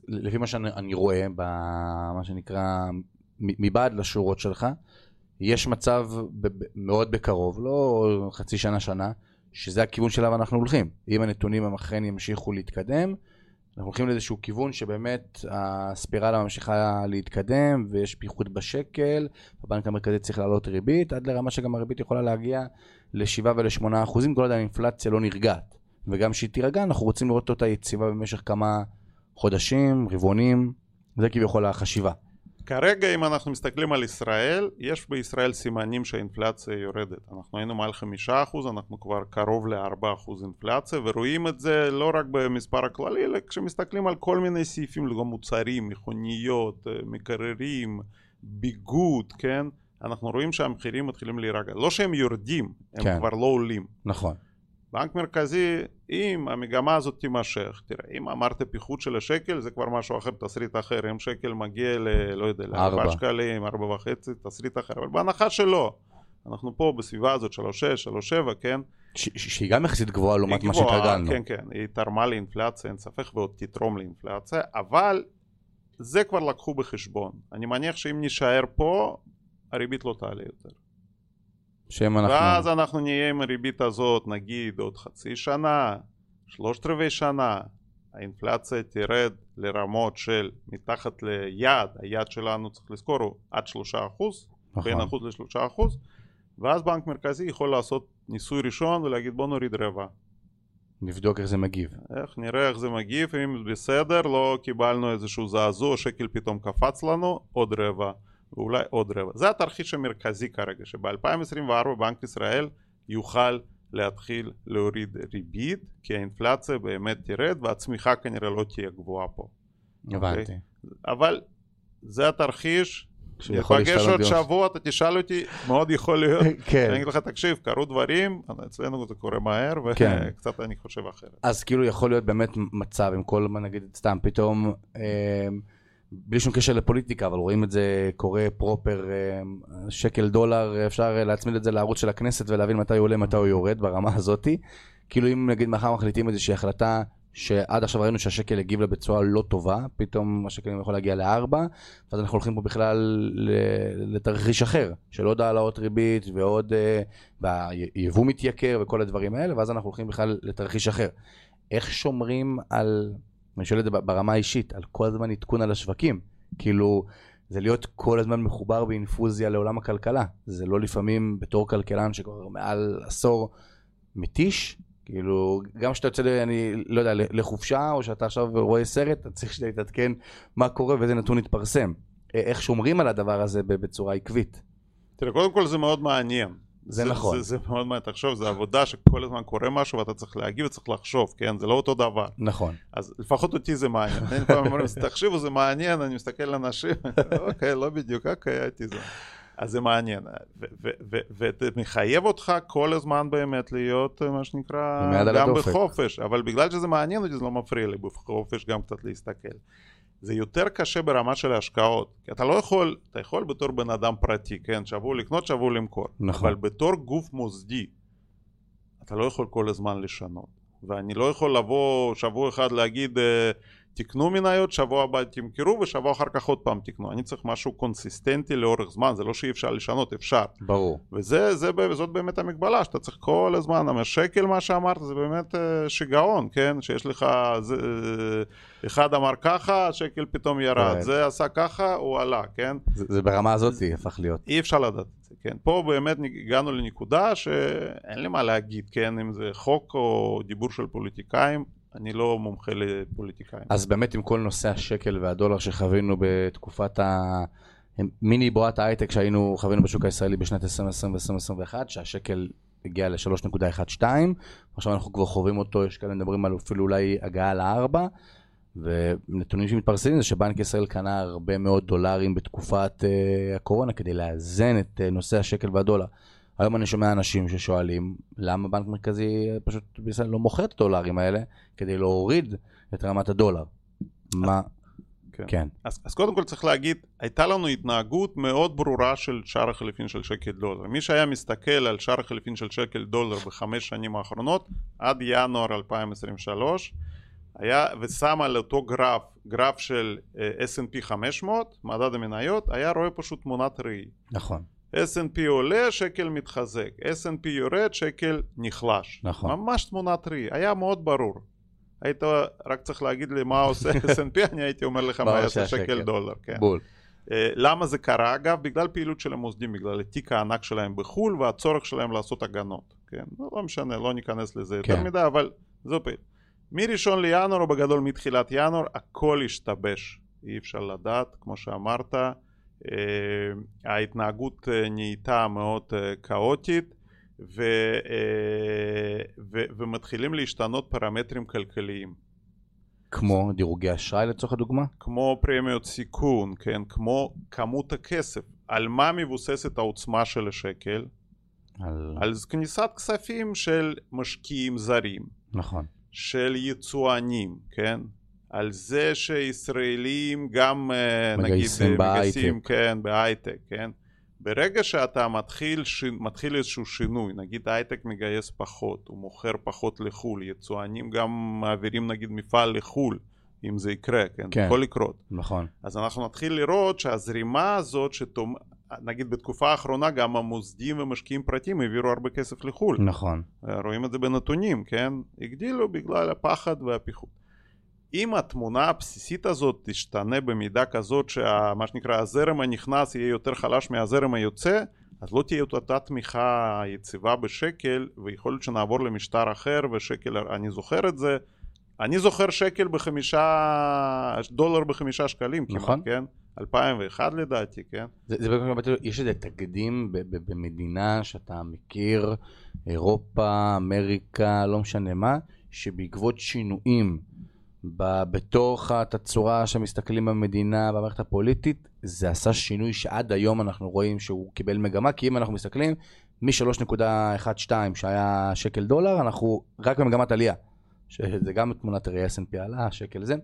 לפי מה שאני רואה, במה שנקרא, מבעד לשורות שלך, יש מצב מאוד בקרוב, לא חצי שנה, שנה, שזה הכיוון שלו אנחנו הולכים. אם הנתונים הם אכן ימשיכו להתקדם, אנחנו הולכים לאיזשהו כיוון שבאמת הספירלה ממשיכה להתקדם ויש פיחות בשקל, הבנק המרכזי צריך להעלות ריבית, עד לרמה שגם הריבית יכולה להגיע ל-7 ול-8 אחוזים, כל עוד האינפלציה לא נרגעת. וגם שהיא תירגע, אנחנו רוצים לראות אותה יציבה במשך כמה חודשים, רבעונים, זה כביכול החשיבה. כרגע אם אנחנו מסתכלים על ישראל, יש בישראל סימנים שהאינפלציה יורדת. אנחנו היינו מעל חמישה אחוז, אנחנו כבר קרוב לארבע אחוז אינפלציה, ורואים את זה לא רק במספר הכללי, אלא כשמסתכלים על כל מיני סעיפים, לגבי מוצרים, מכוניות, אה, מקררים, ביגוד, כן? אנחנו רואים שהמחירים מתחילים להירגע. לא שהם יורדים, הם כן. כבר לא עולים. נכון. בנק מרכזי, אם המגמה הזאת תימשך, תראה, אם אמרת פיחות של השקל זה כבר משהו אחר, תסריט אחר, אם שקל מגיע ל... לא יודע, לארבע שקלים, ארבע וחצי, תסריט אחר, אבל בהנחה שלא, אנחנו פה בסביבה הזאת שלוש שש, שלוש שבע, כן? שהיא גם יחסית גבוהה לעומת מה שהתרגלנו. כן, כן, היא תרמה לאינפלציה, אין ספק, ועוד תתרום לאינפלציה, אבל זה כבר לקחו בחשבון. אני מניח שאם נישאר פה, הריבית לא תעלה יותר. שהם אנחנו... ואז אנחנו נהיה עם הריבית הזאת נגיד עוד חצי שנה, שלושת רבעי שנה, האינפלציה תרד לרמות של מתחת ליעד, היעד שלנו צריך לזכור הוא עד שלושה אחוז, נכון. בין אחוז לשלושה אחוז, ואז בנק מרכזי יכול לעשות ניסוי ראשון ולהגיד בוא נוריד רבע. נבדוק איך זה מגיב. איך נראה איך זה מגיב, אם בסדר, לא קיבלנו איזשהו זעזוע, שקל פתאום קפץ לנו, עוד רבע. ואולי עוד רבע. זה התרחיש המרכזי כרגע, שב-2024 בנק ישראל יוכל להתחיל להוריד ריבית, כי האינפלציה באמת תרד והצמיחה כנראה לא תהיה גבוהה פה. הבנתי. Okay? אוקיי? אבל זה התרחיש ניפגש עוד שבוע, אתה תשאל אותי, מאוד יכול להיות. כן. אני אגיד לך, תקשיב, קרו דברים, אצלנו זה קורה מהר, כן. וקצת אני חושב אחרת. אז כאילו יכול להיות באמת מצב עם כל, נגיד, סתם, פתאום... אה, בלי שום קשר לפוליטיקה, אבל רואים את זה קורה פרופר, אה, שקל דולר, אפשר להצמיד את זה לערוץ של הכנסת ולהבין מתי הוא עולה, מתי הוא יורד ברמה הזאתי. כאילו אם נגיד מחר מחליטים איזושהי החלטה שעד עכשיו ראינו שהשקל הגיב לה בצורה לא טובה, פתאום השקל יכול להגיע לארבע, ואז אנחנו הולכים פה בכלל לתרחיש אחר, של עוד העלאות ריבית ועוד, אה, והיבוא מתייקר וכל הדברים האלה, ואז אנחנו הולכים בכלל לתרחיש אחר. איך שומרים על אני שואל את זה ברמה האישית, על כל הזמן עדכון על השווקים. כאילו, זה להיות כל הזמן מחובר באינפוזיה לעולם הכלכלה. זה לא לפעמים בתור כלכלן שכבר מעל עשור מתיש. כאילו, גם כשאתה יוצא, אני לא יודע, לחופשה, או שאתה עכשיו רואה סרט, אתה צריך להתעדכן מה קורה ואיזה נתון יתפרסם. איך שומרים על הדבר הזה בצורה עקבית. תראה, קודם כל זה מאוד מעניין. זה, זה נכון. זה, זה מאוד מעניין, תחשוב, זה עבודה שכל הזמן קורה משהו ואתה צריך להגיב וצריך לחשוב, כן? זה לא אותו דבר. נכון. אז לפחות אותי זה מעניין. אני פעם אומרים, תחשבו, זה מעניין, אני מסתכל על אנשים, אוקיי, לא בדיוק, אוקיי, הייתי זה. אז זה מעניין, וזה מחייב אותך כל הזמן באמת להיות, מה שנקרא, גם בחופש, אבל בגלל שזה מעניין אותי, זה לא מפריע לי בחופש גם קצת להסתכל. זה יותר קשה ברמה של ההשקעות, כי אתה לא יכול, אתה יכול בתור בן אדם פרטי, כן, שבוע לקנות, שבוע למכור, נכון. אבל בתור גוף מוסדי, אתה לא יכול כל הזמן לשנות, ואני לא יכול לבוא שבוע אחד להגיד אה, תקנו מניות, שבוע הבא תמכרו ושבוע אחר כך עוד פעם תקנו. אני צריך משהו קונסיסטנטי לאורך זמן, זה לא שאי אפשר לשנות, אפשר. ברור. וזאת באמת המגבלה, שאתה צריך כל הזמן, השקל מה שאמרת זה באמת אה, שיגעון, כן? שיש לך, זה, אה, אחד אמר ככה, השקל פתאום ירד, כן. זה עשה ככה, הוא עלה, כן? זה, זה ברמה הזאת הפך להיות. אי אפשר לדעת זה, כן? פה באמת הגענו לנקודה שאין לי מה להגיד, כן? אם זה חוק או דיבור של פוליטיקאים. אני לא מומחה לפוליטיקאים. אז באמת עם כל נושא השקל והדולר שחווינו בתקופת המיני בועת ההייטק שהיינו חווינו בשוק הישראלי בשנת 2020 ו-2021, שהשקל הגיע ל-3.12, עכשיו אנחנו כבר חווים אותו, יש כאלה מדברים על אפילו אולי הגעה לארבע, ונתונים שמתפרסמים זה שבנק ישראל קנה הרבה מאוד דולרים בתקופת uh, הקורונה כדי לאזן את uh, נושא השקל והדולר. היום אני שומע אנשים ששואלים למה בנק מרכזי פשוט בישראל לא מוכר את הדולרים האלה כדי להוריד את רמת הדולר. מה... כן. כן. אז, אז קודם כל צריך להגיד, הייתה לנו התנהגות מאוד ברורה של שער החליפין של שקל דולר. מי שהיה מסתכל על שער החליפין של שקל דולר בחמש שנים האחרונות, עד ינואר 2023, היה, ושם על אותו גרף, גרף של אה, S&P 500, מדד המניות, היה רואה פשוט תמונת ראי. נכון. S&P עולה, שקל מתחזק, S&P יורד, שקל נחלש. נכון. ממש תמונת ראי, היה מאוד ברור. היית רק צריך להגיד לי מה עושה S&P, אני הייתי אומר לך מה יעשה שקל. דולר. כן. בול. אה, למה זה קרה אגב? בגלל פעילות של המוסדים, בגלל התיק הענק שלהם בחו"ל והצורך שלהם לעשות הגנות. כן, לא לא משנה, לא ניכנס לזה יותר כן. מדי, אבל זו פעילות. מראשון לינואר, או בגדול מתחילת ינואר, הכל השתבש. אי אפשר לדעת, כמו שאמרת, ההתנהגות אה, נהייתה מאוד אה, כאוטית, ו, אה, ו, ומתחילים להשתנות פרמטרים כלכליים. כמו דירוגי אשראי לצורך הדוגמה? כמו פרמיות סיכון, כן, כמו כמות הכסף. על מה מבוססת העוצמה של השקל? על... על כניסת כספים של משקיעים זרים, נכון. של יצואנים, כן? על זה שישראלים גם אה, מגייסים נגיד אה, בהייטק. מגייסים, כן, בהייטק, כן? ברגע שאתה מתחיל, ש... מתחיל איזשהו שינוי, נגיד הייטק מגייס פחות, הוא מוכר פחות לחו"ל, יצואנים גם מעבירים נגיד מפעל לחו"ל, אם זה יקרה, כן? כן. יכול לקרות. נכון. אז אנחנו נתחיל לראות שהזרימה הזאת, שתומ... נגיד בתקופה האחרונה גם המוסדים ומשקיעים פרטיים העבירו הרבה כסף לחו"ל. נכון. רואים את זה בנתונים, כן? הגדילו בגלל הפחד והפיחות. אם התמונה הבסיסית הזאת תשתנה במידה כזאת שמה שנקרא הזרם הנכנס יהיה יותר חלש מהזרם היוצא, אז לא תהיה אותה תמיכה יציבה בשקל, ויכול להיות שנעבור למשטר אחר, ושקל, אני זוכר את זה, אני זוכר שקל בחמישה, דולר בחמישה שקלים כמעט, נכון. כן? 2001 לדעתי, כן? זה, זה לו, יש איזה תקדים ב- ב- במדינה שאתה מכיר, אירופה, אמריקה, לא משנה מה, שבעקבות שינויים בתוך התצורה שמסתכלים במדינה, במערכת הפוליטית, זה עשה שינוי שעד היום אנחנו רואים שהוא קיבל מגמה, כי אם אנחנו מסתכלים, מ-3.12 שהיה שקל דולר, אנחנו רק במגמת עלייה. שזה גם תמונת ראי S&P עלה, שקל זה.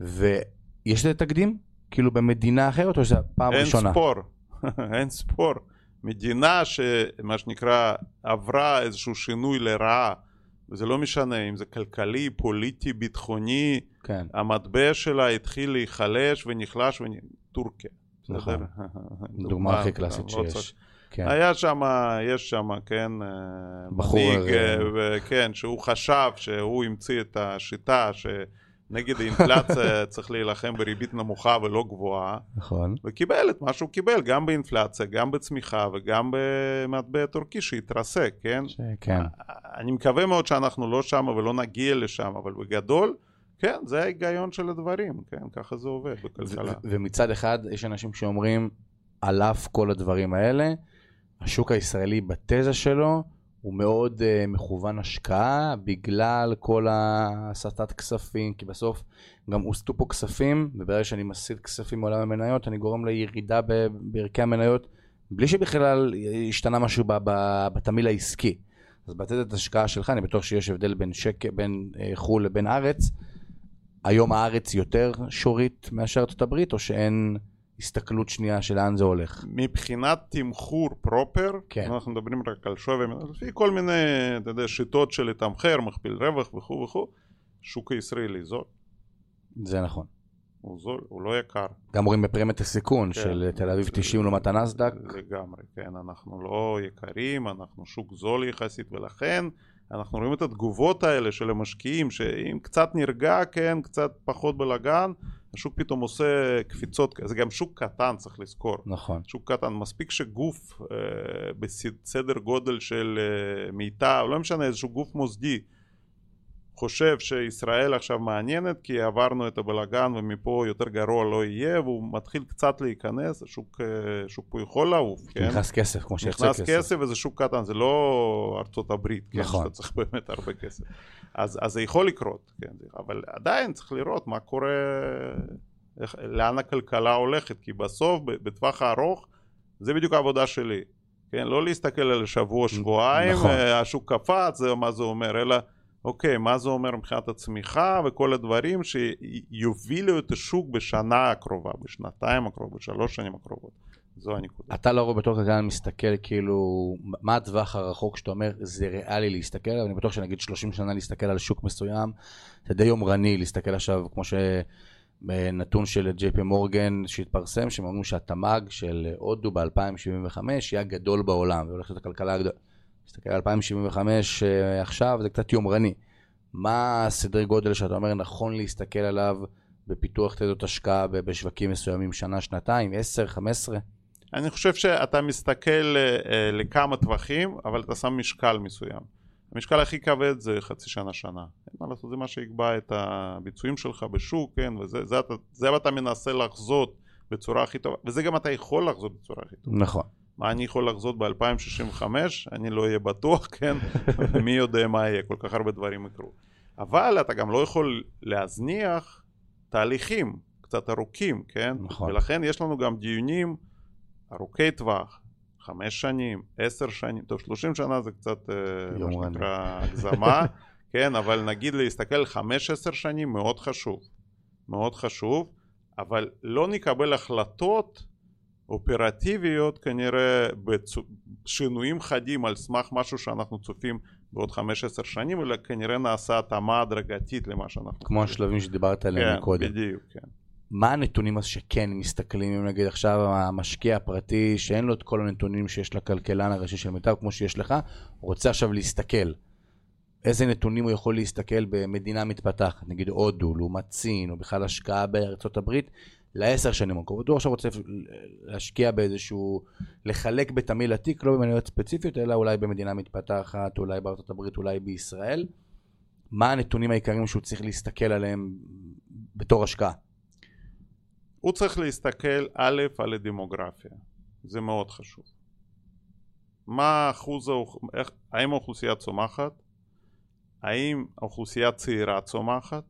ויש לזה תקדים? כאילו במדינה אחרת או שזה פעם אין ראשונה? ספור, אין ספור. מדינה שמה שנקרא עברה איזשהו שינוי לרעה, וזה לא משנה אם זה כלכלי, פוליטי, ביטחוני, כן, המטבע שלה התחיל להיחלש ונחלש, ונ... טורקיה. נכון. דוגמה הכי קלאסית לא שיש. כן. היה שם, יש שם, כן, אה, בחור, מנהיג, אה, אה, כן, שהוא חשב שהוא המציא את השיטה שנגד האינפלציה צריך להילחם בריבית נמוכה ולא גבוהה, נכון. וקיבל את מה שהוא קיבל, גם באינפלציה, גם בצמיחה וגם במטבע טורקי שהתרסק, כן? ש- כן. אני מקווה מאוד שאנחנו לא שם ולא נגיע לשם, אבל בגדול, כן, זה ההיגיון של הדברים, כן, ככה זה עובד ו- בכלכלה. ו- ומצד אחד יש אנשים שאומרים, על אף כל הדברים האלה, השוק הישראלי בתזה שלו הוא מאוד uh, מכוון השקעה בגלל כל ההסטת כספים, כי בסוף גם הוסטו פה כספים, וברגע שאני מסיט כספים מעולם המניות, אני גורם לירידה בערכי המניות, בלי שבכלל השתנה משהו ב- ב- בתמהיל העסקי. אז בתזת השקעה שלך, אני בטוח שיש הבדל בין, שק, בין uh, חו"ל לבין הארץ. היום הארץ יותר שורית מאשר ארצות הברית, או שאין הסתכלות שנייה של לאן זה הולך? מבחינת תמחור פרופר, כן. אנחנו מדברים רק על שווי, לפי כל מיני, אתה יודע, שיטות של לתמחר, מכפיל רווח וכו' וכו', שוק הישראלי זול, זה נכון. הוא זול, הוא לא יקר. גם רואים בפרמיית הסיכון כן. של תל אביב 90 לעומת הנסדק. לגמרי, כן, אנחנו לא יקרים, אנחנו שוק זול יחסית, ולכן אנחנו רואים את התגובות האלה של המשקיעים, שאם קצת נרגע, כן, קצת פחות בלאגן, השוק פתאום עושה קפיצות, זה גם שוק קטן, צריך לזכור. נכון. שוק קטן, מספיק שגוף אה, בסדר גודל של אה, מיטב, לא משנה, איזשהו גוף מוסדי חושב שישראל עכשיו מעניינת כי עברנו את הבלגן ומפה יותר גרוע לא יהיה והוא מתחיל קצת להיכנס, השוק אה, שוק פה יכול לעוף, כן? נכנס כסף, כמו שיוצא נכנס כסף. כסף וזה שוק קטן, זה לא ארצות הברית, כן? נכון. שאתה צריך באמת הרבה כסף. אז, אז זה יכול לקרות, כן? אבל עדיין צריך לראות מה קורה, איך, לאן הכלכלה הולכת, כי בסוף, בטווח הארוך, זה בדיוק העבודה שלי. כן, לא להסתכל על שבוע, שבועיים, נכון. אה, השוק קפץ, זה מה זה אומר, אלא אוקיי, מה זה אומר מבחינת הצמיחה וכל הדברים שיובילו את השוק בשנה הקרובה, בשנתיים הקרובות, בשלוש שנים הקרובות. זו הנקודה. אתה לא בתור כלכלן מסתכל כאילו, מה הטווח הרחוק שאתה אומר, זה ריאלי להסתכל, אבל אני בטוח שנגיד 30 שנה להסתכל על שוק מסוים, זה די יומרני להסתכל עכשיו, כמו שנתון של ג'יי פי מורגן שהתפרסם, שהם אמרו שהתמ"ג של הודו ב-2075 יהיה הגדול בעולם, והולך להיות הכלכלה הגדולה. להסתכל על 2075 אה, עכשיו, זה קצת יומרני. מה הסדרי גודל שאתה אומר נכון להסתכל עליו בפיתוח תדות השקעה בשווקים מסוימים, שנה, שנתיים, עשר, חמש עשרה? אני חושב שאתה מסתכל uh, לכמה טווחים, אבל אתה שם משקל מסוים. המשקל הכי כבד זה חצי שנה שנה. אין מה לעשות, זה מה שיקבע את הביצועים שלך בשוק, כן, וזה זה זה אתה מנסה לחזות בצורה הכי טובה, וזה גם אתה יכול לחזות בצורה הכי טובה. נכון. מה אני יכול לחזות ב-2065? אני לא אהיה בטוח, כן? מי יודע מה יהיה, כל כך הרבה דברים יקרו. אבל אתה גם לא יכול להזניח תהליכים קצת ארוכים, כן? נכון. ולכן יש לנו גם דיונים ארוכי טווח, חמש שנים, עשר שנים, טוב שלושים שנה זה קצת אה, מה שנקרא הגזמה, כן, אבל נגיד להסתכל חמש עשר שנים מאוד חשוב, מאוד חשוב, אבל לא נקבל החלטות אופרטיביות כנראה בשינויים חדים על סמך משהו שאנחנו צופים בעוד חמש עשר שנים, אלא כנראה נעשה התאמה הדרגתית למה שאנחנו... כמו השלבים שדיברת עליהם כן, קודם. בדיוק, כן. מה הנתונים אז שכן מסתכלים, אם נגיד עכשיו המשקיע הפרטי שאין לו את כל הנתונים שיש לכלכלן הראשי של מיטב, כמו שיש לך, רוצה עכשיו להסתכל. איזה נתונים הוא יכול להסתכל במדינה מתפתחת, נגיד הודו, לעומת סין, או בכלל השקעה בארצות הברית, לעשר שנים הקרובות. הוא עכשיו רוצה להשקיע באיזשהו, לחלק בתמהיל עתיק, לא במניות ספציפיות, אלא אולי במדינה מתפתחת, אולי בארצות הברית, אולי בישראל. מה הנתונים העיקריים שהוא צריך להסתכל עליהם בתור השקעה? הוא צריך להסתכל א' על הדמוגרפיה, זה מאוד חשוב. מה אחוז, איך, האם האוכלוסייה צומחת? האם האוכלוסייה צעירה צומחת?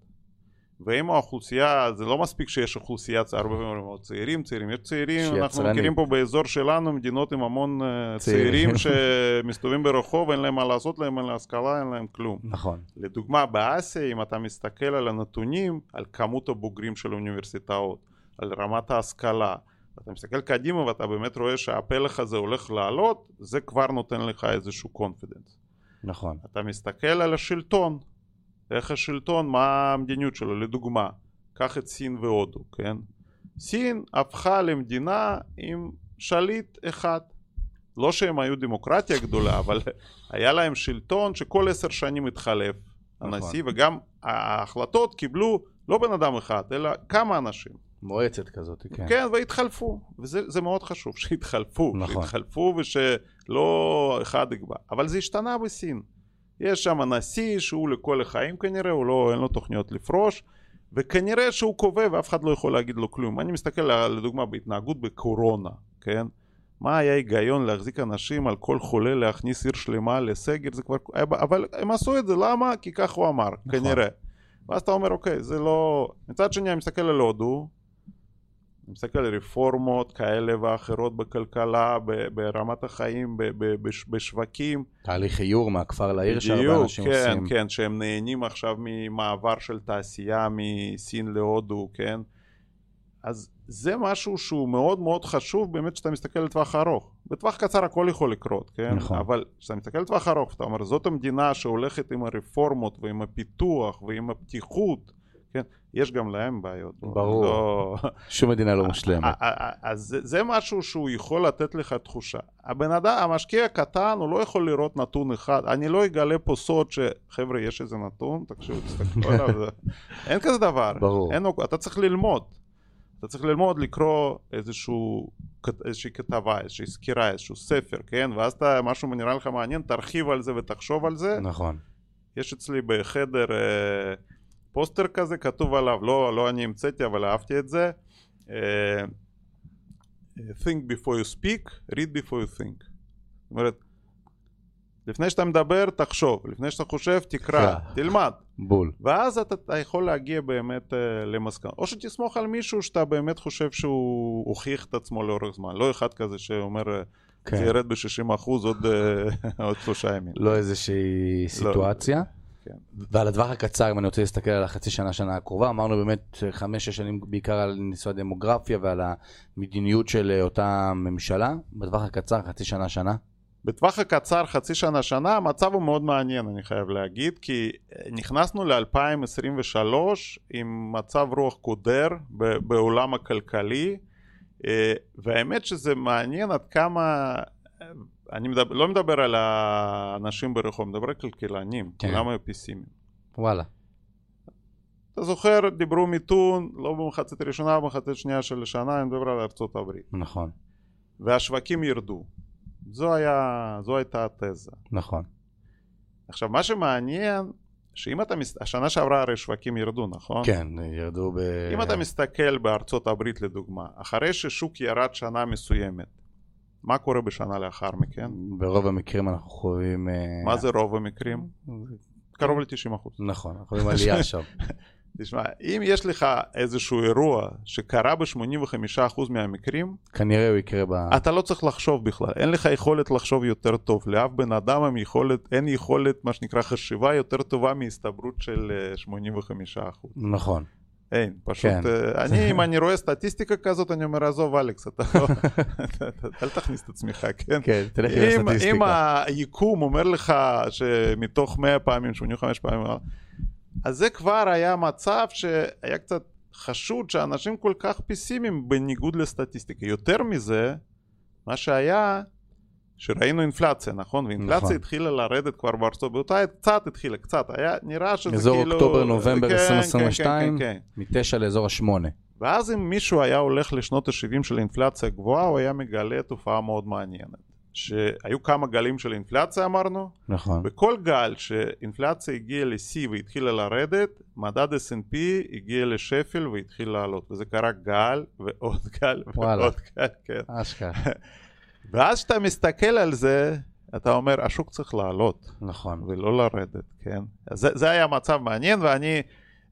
ואם האוכלוסייה, זה לא מספיק שיש אוכלוסייה, הרבה פעמים צעירים, צעירים, יש צעירים, אנחנו צרני. מכירים פה באזור שלנו מדינות עם המון אה, צעירים, צעירים שמסתובבים ברחוב, אין להם מה לעשות להם, אין להם השכלה, אין להם כלום. נכון. לדוגמה, באסיה, אם אתה מסתכל על הנתונים, על כמות הבוגרים של האוניברסיטאות, על רמת ההשכלה, אתה מסתכל קדימה ואתה באמת רואה שהפלח הזה הולך לעלות, זה כבר נותן לך איזשהו קונפידנס. נכון. אתה מסתכל על השלטון, איך השלטון, מה המדיניות שלו, לדוגמה, קח את סין והודו, כן? סין הפכה למדינה עם שליט אחד. לא שהם היו דמוקרטיה גדולה, אבל היה להם שלטון שכל עשר שנים התחלף הנשיא, נכון. וגם ההחלטות קיבלו לא בן אדם אחד, אלא כמה אנשים. מועצת כזאת, כן. כן, והתחלפו, וזה מאוד חשוב, שהתחלפו, נכון. שהתחלפו ושלא אחד יקבע, אבל זה השתנה בסין. יש שם נשיא שהוא לכל החיים כנראה, הוא לא, אין לו תוכניות לפרוש, וכנראה שהוא קובע ואף אחד לא יכול להגיד לו כלום. אני מסתכל לדוגמה בהתנהגות בקורונה, כן? מה היה היגיון להחזיק אנשים על כל חולה להכניס עיר שלמה לסגר, זה כבר... אבל הם עשו את זה, למה? כי כך הוא אמר, נכון. כנראה. ואז אתה אומר, אוקיי, זה לא... מצד שני, אני מסתכל על הודו, אני מסתכל על רפורמות כאלה ואחרות בכלכלה, ברמת החיים, בשווקים. תהליך איור מהכפר לעיר שהרבה אנשים כן, עושים. כן, כן, שהם נהנים עכשיו ממעבר של תעשייה מסין להודו, כן? אז זה משהו שהוא מאוד מאוד חשוב באמת כשאתה מסתכל לטווח ארוך. בטווח קצר הכל יכול לקרות, כן? נכון. אבל כשאתה מסתכל לטווח ארוך, אתה אומר, זאת המדינה שהולכת עם הרפורמות ועם הפיתוח ועם הפתיחות, כן? יש גם להם בעיות. ברור, לא... שום מדינה לא מושלמת. אז זה, זה משהו שהוא יכול לתת לך תחושה. הבן אדם, המשקיע הקטן, הוא לא יכול לראות נתון אחד. אני לא אגלה פה סוד שחבר'ה, יש איזה נתון, תקשיבו, תסתכלו עליו, אין כזה דבר. ברור. אין, אתה צריך ללמוד. אתה צריך ללמוד לקרוא איזשהו, איזושהי כתבה, איזושהי סקירה, איזשהו ספר, כן? ואז אתה, משהו נראה לך מעניין, תרחיב על זה ותחשוב על זה. נכון. יש אצלי בחדר... אה, פוסטר כזה, כתוב עליו, לא, לא אני המצאתי אבל אהבתי את זה. uh, think before you speak, read before you think. זאת אומרת, לפני שאתה מדבר תחשוב, לפני שאתה חושב תקרא, תלמד. בול. ואז אתה, אתה יכול להגיע באמת uh, למסקנה. או שתסמוך על מישהו שאתה באמת חושב שהוא הוכיח את עצמו לאורך זמן. לא אחד כזה שאומר כן. זה ירד ב-60% עוד, עוד שלושה ימים. לא איזושהי סיטואציה? לא. כן. ועל הטווח הקצר, אם אני רוצה להסתכל על החצי שנה, שנה הקרובה, אמרנו באמת חמש-שש שנים בעיקר על ניסוי הדמוגרפיה ועל המדיניות של אותה ממשלה. בטווח הקצר, חצי שנה, שנה. בטווח הקצר, חצי שנה, שנה, המצב הוא מאוד מעניין, אני חייב להגיד, כי אה, נכנסנו ל-2023 עם מצב רוח קודר בעולם הכלכלי, אה, והאמת שזה מעניין עד כמה, אני מדבר, לא מדבר על האנשים ברחוב, מדבר על כלכלנים, כן. כולם היו פיסימיים. וואלה. אתה זוכר, דיברו מיתון, לא במחצית הראשונה, במחצית שנייה של השנה, אני מדבר על ארצות הברית. נכון. והשווקים ירדו. זו, היה, זו הייתה התזה. נכון. עכשיו, מה שמעניין, שאם אתה, מס... השנה שעברה הרי שווקים ירדו, נכון? כן, ירדו ב... אם אתה מסתכל בארצות הברית לדוגמה, אחרי ששוק ירד שנה מסוימת, מה קורה בשנה לאחר מכן? ברוב המקרים אנחנו חווים... אה, מה זה רוב המקרים? קרוב ל-90 אחוז. נכון, אנחנו חווים עלייה שם. תשמע, אם יש לך איזשהו אירוע שקרה ב-85% מהמקרים, כנראה הוא יקרה ב... אתה לא צריך לחשוב בכלל, אין לך יכולת לחשוב יותר טוב. לאף בן אדם עם יכולת, אין יכולת, מה שנקרא חשיבה יותר טובה מהסתברות של 85%. אה, נכון. אין, פשוט, כן. אני, אם אני רואה סטטיסטיקה כזאת, אני אומר, עזוב, אלכס, אתה לא, אל תכניס את עצמך, כן? כן, תלך עם הסטטיסטיקה. אם היקום אומר לך שמתוך 100 פעמים, 85 פעמים, אז זה כבר היה מצב שהיה קצת חשוד שאנשים כל כך פיסימיים בניגוד לסטטיסטיקה. יותר מזה, מה שהיה, שראינו אינפלציה, נכון? ואינפלציה נכון. התחילה לרדת כבר בארצות, באותה עת קצת התחילה, קצת, היה נראה שזה אזור כאילו... אזור אוקטובר-נובמבר כן, 2022, כן, כן, כן, מ-9 לאזור ה-8. ואז אם מישהו היה הולך לשנות ה-70 של אינפלציה גבוהה, הוא היה מגלה תופעה מאוד מעניינת. שהיו כמה גלים של אינפלציה אמרנו, נכון. בכל גל שאינפלציה הגיעה לשיא והתחילה לרדת, מדד S&P הגיע לשפל והתחיל לעלות, וזה קרה גל ועוד גל וואלה. ועוד גל, כן. אשכרה. ואז כשאתה מסתכל על זה, אתה אומר, השוק צריך לעלות. נכון. ולא לרדת, כן? זה, זה היה מצב מעניין, ואני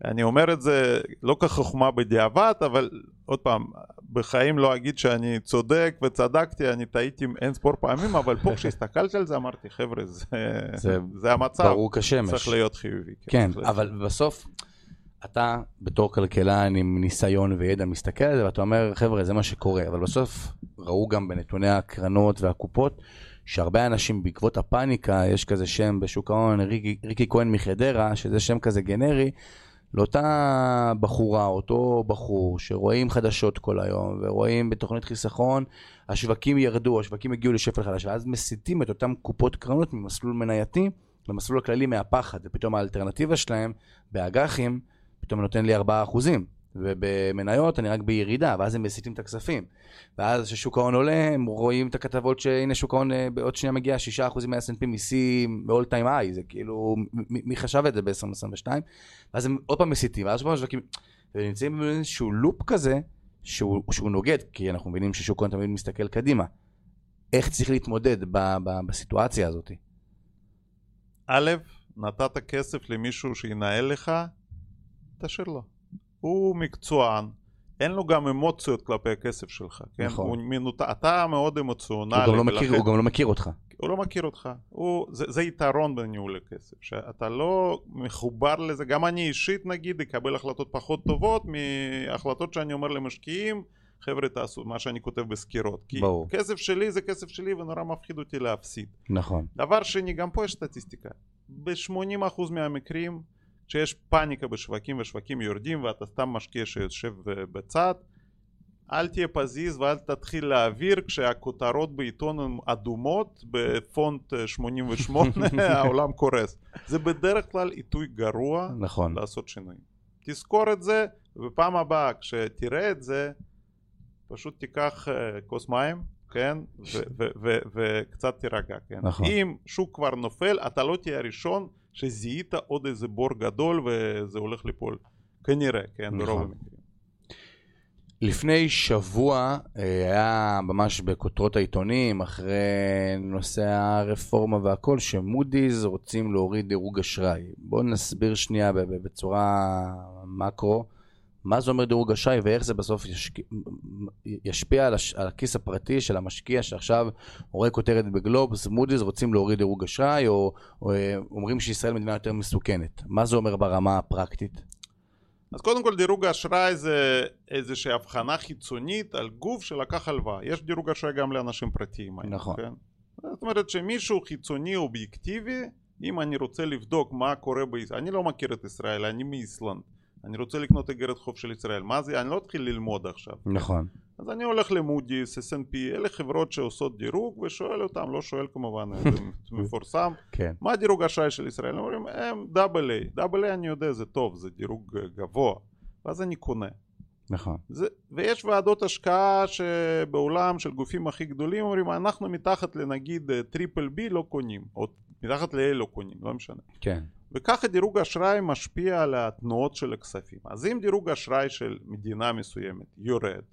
אני אומר את זה לא כחוכמה בדיעבד, אבל עוד פעם, בחיים לא אגיד שאני צודק וצדקתי, אני טעיתי אין ספור פעמים, אבל פה כשהסתכלתי על זה אמרתי, חבר'ה, זה, זה, זה המצב. ברור כשמש. צריך להיות חיובי. כן, כן אבל בסוף, אתה בתור כלכלן עם ניסיון וידע מסתכל על זה ואתה אומר, חבר'ה, זה מה שקורה, אבל בסוף ראו גם בנתוני הקרנות והקופות, שהרבה אנשים בעקבות הפאניקה, יש כזה שם בשוק ההון, ריקי, ריקי כהן מחדרה, שזה שם כזה גנרי, לאותה בחורה, אותו בחור, שרואים חדשות כל היום, ורואים בתוכנית חיסכון, השווקים ירדו, השווקים הגיעו לשפל חדש, ואז מסיטים את אותם קופות קרנות ממסלול מנייתי למסלול הכללי מהפחד, ופתאום האלטרנטיבה שלהם באג"חים, פתאום נותן לי 4%. ובמניות אני רק בירידה, ואז הם מסיטים את הכספים. ואז כששוק ההון עולה, הם רואים את הכתבות שהנה שוק ההון אה, בעוד שנייה מגיע 6% מה-S&P מיסים ב-all time high, זה כאילו, מי חשב את זה ב-2022? ואז הם עוד פעם מסיטים, ואז שוב שווקים, ונמצאים באיזשהו לופ כזה, שהוא, שהוא נוגד, כי אנחנו מבינים ששוק ההון תמיד מסתכל קדימה. איך צריך להתמודד ב- ב- בסיטואציה הזאת? א', נתת כסף למישהו שינהל לך, תשאיר לו. הוא מקצוען, אין לו גם אמוציות כלפי הכסף שלך, כן? נכון. הוא מנות... אתה מאוד אמוציונלי. הוא גם, לא מכיר, הוא גם לא מכיר אותך. הוא לא מכיר אותך. הוא... זה, זה יתרון בניהול הכסף, שאתה לא מחובר לזה. גם אני אישית נגיד אקבל החלטות פחות טובות מהחלטות שאני אומר למשקיעים, חבר'ה תעשו מה שאני כותב בסקירות. כי ברור. כסף שלי זה כסף שלי ונורא מפחיד אותי להפסיד. נכון. דבר שני, גם פה יש סטטיסטיקה. ב-80% מהמקרים כשיש פאניקה בשווקים ושווקים יורדים ואתה סתם משקיע שיושב בצד אל תהיה פזיז ואל תתחיל להעביר כשהכותרות בעיתון הן אדומות בפונט 88 העולם קורס זה בדרך כלל עיתוי גרוע נכון. לעשות שינויים תזכור את זה ובפעם הבאה כשתראה את זה פשוט תיקח uh, כוס מים כן וקצת תירגע כן נכון. אם שוק כבר נופל אתה לא תהיה הראשון שזיהית עוד איזה בור גדול וזה הולך ליפול. כנראה, כן, נכון. ברוב המקרים. לפני שבוע אה, היה ממש בכותרות העיתונים, אחרי נושא הרפורמה והכל, שמודי'ס רוצים להוריד דירוג אשראי. בואו נסביר שנייה בצורה מקרו, מה זה אומר דירוג אשראי ואיך זה בסוף ישק... ישפיע על, הש... על הכיס הפרטי של המשקיע שעכשיו רואה כותרת בגלובס, מודי'ס רוצים להוריד דירוג אשראי, או, או אה, אומרים שישראל מדינה יותר מסוכנת. מה זה אומר ברמה הפרקטית? אז קודם כל דירוג האשראי זה איזושהי הבחנה חיצונית על גוף שלקח הלוואה. יש דירוג אשראי גם לאנשים פרטיים. נכון. כן? זאת אומרת שמישהו חיצוני אובייקטיבי, אם אני רוצה לבדוק מה קורה בישראל, אני לא מכיר את ישראל, אני מאיסלנד. אני רוצה לקנות אגרת חוב של ישראל, מה זה? אני לא אתחיל ללמוד עכשיו. נכון. אז אני הולך ל Moody's, S&P, אלה חברות שעושות דירוג ושואל אותם, לא שואל כמובן, זה מפורסם, כן. מה דירוג האשראי של ישראל? הם אומרים, הם double A אני יודע זה טוב, זה דירוג גבוה, ואז אני קונה. נכון. זה, ויש ועדות השקעה שבעולם של גופים הכי גדולים אומרים אנחנו מתחת לנגיד triple B לא קונים או מתחת ל-A לא קונים לא משנה כן. וככה דירוג אשראי משפיע על התנועות של הכספים אז אם דירוג אשראי של מדינה מסוימת יורד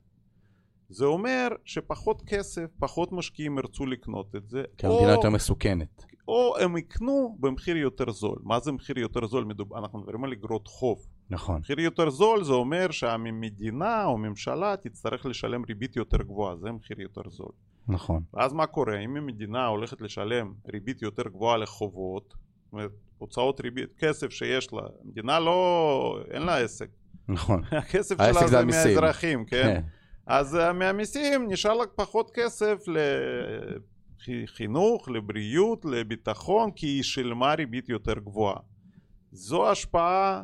זה אומר שפחות כסף פחות משקיעים ירצו לקנות את זה כי המדינה יותר מסוכנת. או הם יקנו במחיר יותר זול מה זה מחיר יותר זול? מדוב... אנחנו מדברים על אגרות חוב נכון. מחיר יותר זול זה אומר שהמדינה או ממשלה תצטרך לשלם ריבית יותר גבוהה, זה מחיר יותר זול. נכון. ואז מה קורה? אם המדינה הולכת לשלם ריבית יותר גבוהה לחובות, זאת אומרת הוצאות ריבית, כסף שיש לה, המדינה לא, אין לה עסק, נכון. הכסף שלה זה המיסים. מהאזרחים, כן? כן. אז אה, מהמיסים נשאר לך פחות כסף לחינוך, לבריאות, לביטחון, כי היא שילמה ריבית יותר גבוהה. זו השפעה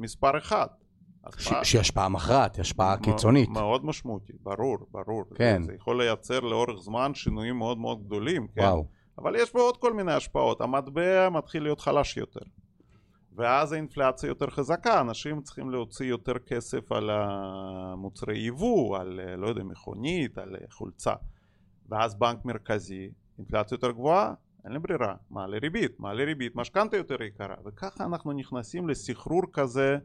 מספר אחד. ש- שהיא השפעה מכרעת, היא השפעה קיצונית. מאוד משמעותית, ברור, ברור. כן. זה יכול לייצר לאורך זמן שינויים מאוד מאוד גדולים, כן? וואו. אבל יש פה עוד כל מיני השפעות. המטבע מתחיל להיות חלש יותר. ואז האינפלציה יותר חזקה, אנשים צריכים להוציא יותר כסף על המוצרי יבוא, על לא יודע, מכונית, על חולצה. ואז בנק מרכזי, אינפלציה יותר גבוהה, אין לי ברירה, מעלה ריבית, מעלה ריבית, משכנתה יותר יקרה, וככה אנחנו נכנסים לסחרור כזה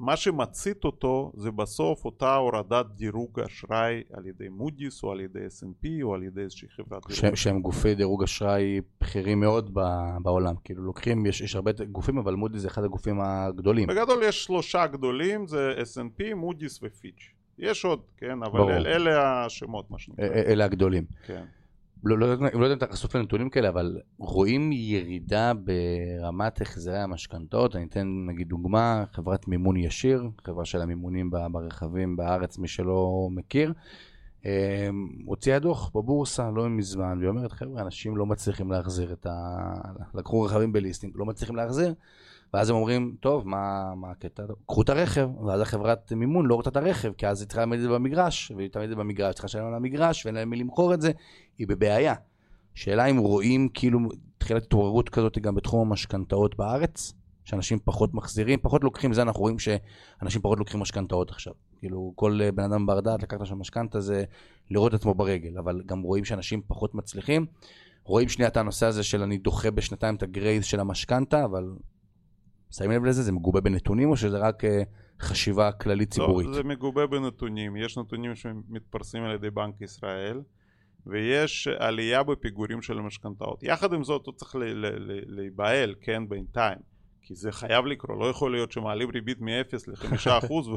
שמה שמצית אותו זה בסוף אותה הורדת דירוג אשראי על ידי מודי'ס או על ידי S&P או על ידי איזושהי חברת דירוג. שהם גופי דירוג אשראי בכירים מאוד ב- בעולם. כאילו לוקחים, יש, יש הרבה גופים, אבל מודי זה אחד הגופים הגדולים. בגדול יש שלושה גדולים, זה S&P, מודי'ס ופיץ'. יש עוד, כן, אבל ברור. אל, אלה השמות מה שנקרא. אלה הגדולים. כן. לא, לא, לא יודע אם אתה חשוף לנתונים כאלה, אבל רואים ירידה ברמת החזרי המשכנתאות. אני אתן נגיד דוגמה, חברת מימון ישיר, חברה של המימונים ברכבים בארץ, מי שלא מכיר. אה, הוציאה דוח בבורסה לא מזמן, והיא אומרת, חבר'ה, אנשים לא מצליחים להחזיר את ה... לקחו רכבים בליסטינג, לא מצליחים להחזיר, ואז הם אומרים, טוב, מה, הקטע? קחו את הרכב, ואז החברת מימון לא רוצה את הרכב, כי אז היא צריכה להעמיד את זה במגרש, והיא תעמיד את זה במגרש, צריכה לשלם על המגרש, ואין להם מי למכור את זה, היא בבעיה. שאלה אם רואים כאילו תחילת התעוררות כזאת גם בתחום המשכנתאות בארץ, שאנשים פחות מחזירים, פחות לוקחים, זה אנחנו רואים שאנשים פחות לוקחים משכנתאות עכשיו. כאילו כל אה, בן אדם בר דעת לקחת שם משכנתה זה לראות את עצמו ברגל, אבל גם רואים שאנשים פחות מצליחים. רואים שנייה את הנושא הזה של אני דוחה בשנתיים את הגרייס של המשכנתה, אבל שמים לב לזה, זה מגובה בנתונים או שזה רק אה, חשיבה כללית ציבורית? לא, זה מגובה בנתונים, יש נתונים שמתפרסמים על ידי בנק ישראל ויש עלייה בפיגורים של המשכנתאות. יחד עם זאת הוא צריך להיבהל, כן, בינתיים, כי זה חייב לקרות, לא יכול להיות שמעלים ריבית מ-0 ל-5% ו...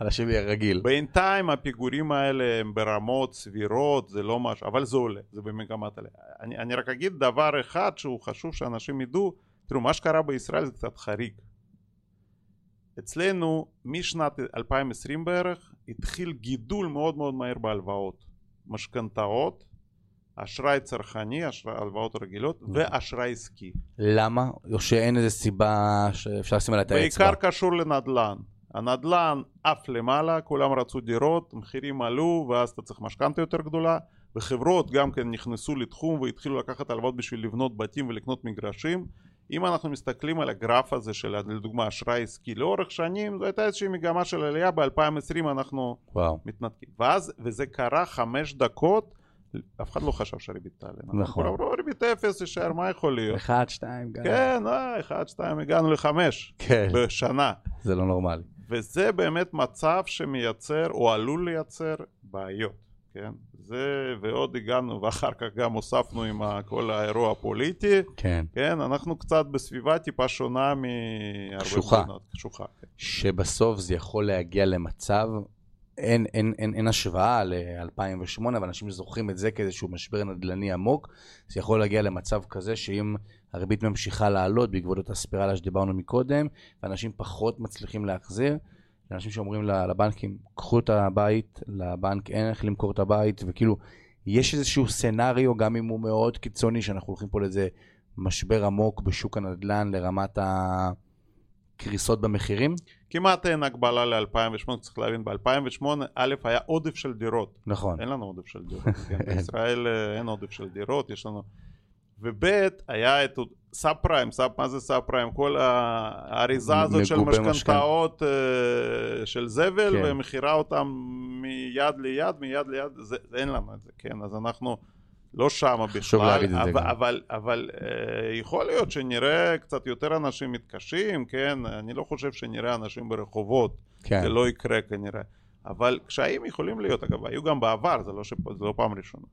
אנשים יהיה רגיל. בינתיים הפיגורים האלה הם ברמות סבירות, זה לא משהו, אבל זה עולה, זה במגמת עלייה. אני, אני רק אגיד דבר אחד שהוא חשוב שאנשים ידעו, תראו, מה שקרה בישראל זה קצת חריג. אצלנו משנת 2020 בערך התחיל גידול מאוד מאוד מהר בהלוואות. משכנתאות, אשראי צרכני, אשראי, הלוואות רגילות ואשראי עסקי. למה? או שאין איזה סיבה שאפשר לשים עליה את האצבע? בעיקר קשור לנדל"ן. הנדל"ן עף למעלה, כולם רצו דירות, מחירים עלו ואז אתה צריך משכנתה יותר גדולה וחברות גם כן נכנסו לתחום והתחילו לקחת הלוואות בשביל לבנות בתים ולקנות מגרשים אם אנחנו מסתכלים על הגרף הזה של לדוגמה אשראי עסקי לאורך שנים זו הייתה איזושהי מגמה של עלייה ב-2020 אנחנו וואו. מתנתקים ואז וזה קרה חמש דקות אף אחד לא חשב שהריבית תעלה נכון. כולם אמרו ריבית אפס יישאר מה יכול להיות אחד, שתיים, גם. כן, אה, אחד, שתיים, הגענו לחמש כן. בשנה. זה לא נורמלי. וזה באמת מצב שמייצר או עלול לייצר בעיות, כן? זה, ועוד הגענו, ואחר כך גם הוספנו עם כל האירוע הפוליטי. כן. כן, אנחנו קצת בסביבה טיפה שונה מהרבה קשוחה. מדינות. קשוחה. כן. שבסוף זה יכול להגיע למצב, אין, אין, אין, אין השוואה ל-2008, אבל אנשים זוכרים את זה כאיזשהו משבר נדל"ני עמוק, זה יכול להגיע למצב כזה שאם הריבית ממשיכה לעלות בעקבות אותה ספירלה שדיברנו מקודם, ואנשים פחות מצליחים להחזיר, אנשים שאומרים לבנקים, קחו את הבית, לבנק אין איך למכור את הבית, וכאילו, יש איזשהו סצנריו, גם אם הוא מאוד קיצוני, שאנחנו הולכים פה לאיזה משבר עמוק בשוק הנדל"ן לרמת הקריסות במחירים? כמעט אין הגבלה ל-2008, צריך להבין, ב-2008 א' היה עודף של דירות. נכון. אין לנו עודף של דירות, כן, בישראל אה, אין עודף של דירות, יש לנו... וב' היה את subprime, sub, מה זה סאב פריים? כל האריזה הזאת של משכנתאות אה, של זבל כן. ומכירה אותם מיד ליד, מיד ליד, זה, אין לנו את זה, כן, אז אנחנו לא חשוב בכלל, אבל, גם. אבל, אבל אה, יכול להיות שנראה קצת יותר אנשים מתקשים, כן, אני לא חושב שנראה אנשים ברחובות, כן. זה לא יקרה כנראה. אבל קשיים יכולים להיות, אגב, היו גם בעבר, זה לא, שפה, זה לא פעם ראשונה.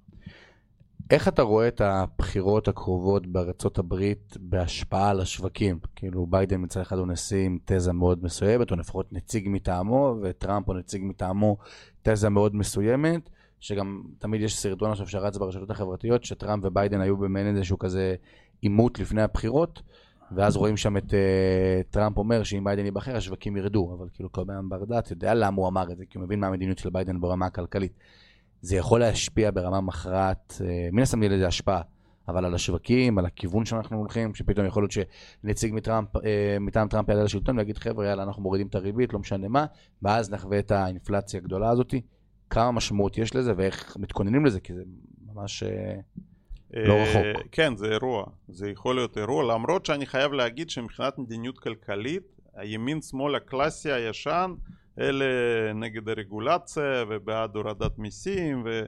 איך אתה רואה את הבחירות הקרובות בארצות הברית בהשפעה על השווקים? כאילו ביידן מצד אחד הוא נשיא עם תזה מאוד מסוימת, או לפחות נציג מטעמו, וטראמפ הוא נציג מטעמו תזה מאוד מסוימת, שגם תמיד יש סרטון עכשיו שרץ ברשתות החברתיות, שטראמפ וביידן היו במעין איזשהו כזה עימות לפני הבחירות, ואז רואים שם את uh, טראמפ אומר שאם ביידן ייבחר השווקים ירדו, אבל כאילו כל בן בר דעת יודע למה הוא אמר את זה, כי הוא מבין מה המדיניות של ביידן ברמה הכלכלית. זה יכול להשפיע ברמה מכרעת, אה, מן הסתם יהיה לזה השפעה, אבל על השווקים, על הכיוון שאנחנו הולכים, שפתאום יכול להיות שנציג מטראמפ, אה, מטעם טראמפ יעלה לשלטון ויגיד חבר'ה יאללה אנחנו מורידים את הריבית, לא משנה מה, ואז נחווה את האינפלציה הגדולה הזאתי. כמה משמעות יש לזה ואיך מתכוננים לזה, כי זה ממש... אה, לא רחוק. כן, זה אירוע. זה יכול להיות אירוע, למרות שאני חייב להגיד שמבחינת מדיניות כלכלית, הימין-שמאל הקלאסי הישן, אלה נגד הרגולציה ובעד הורדת מיסים ו...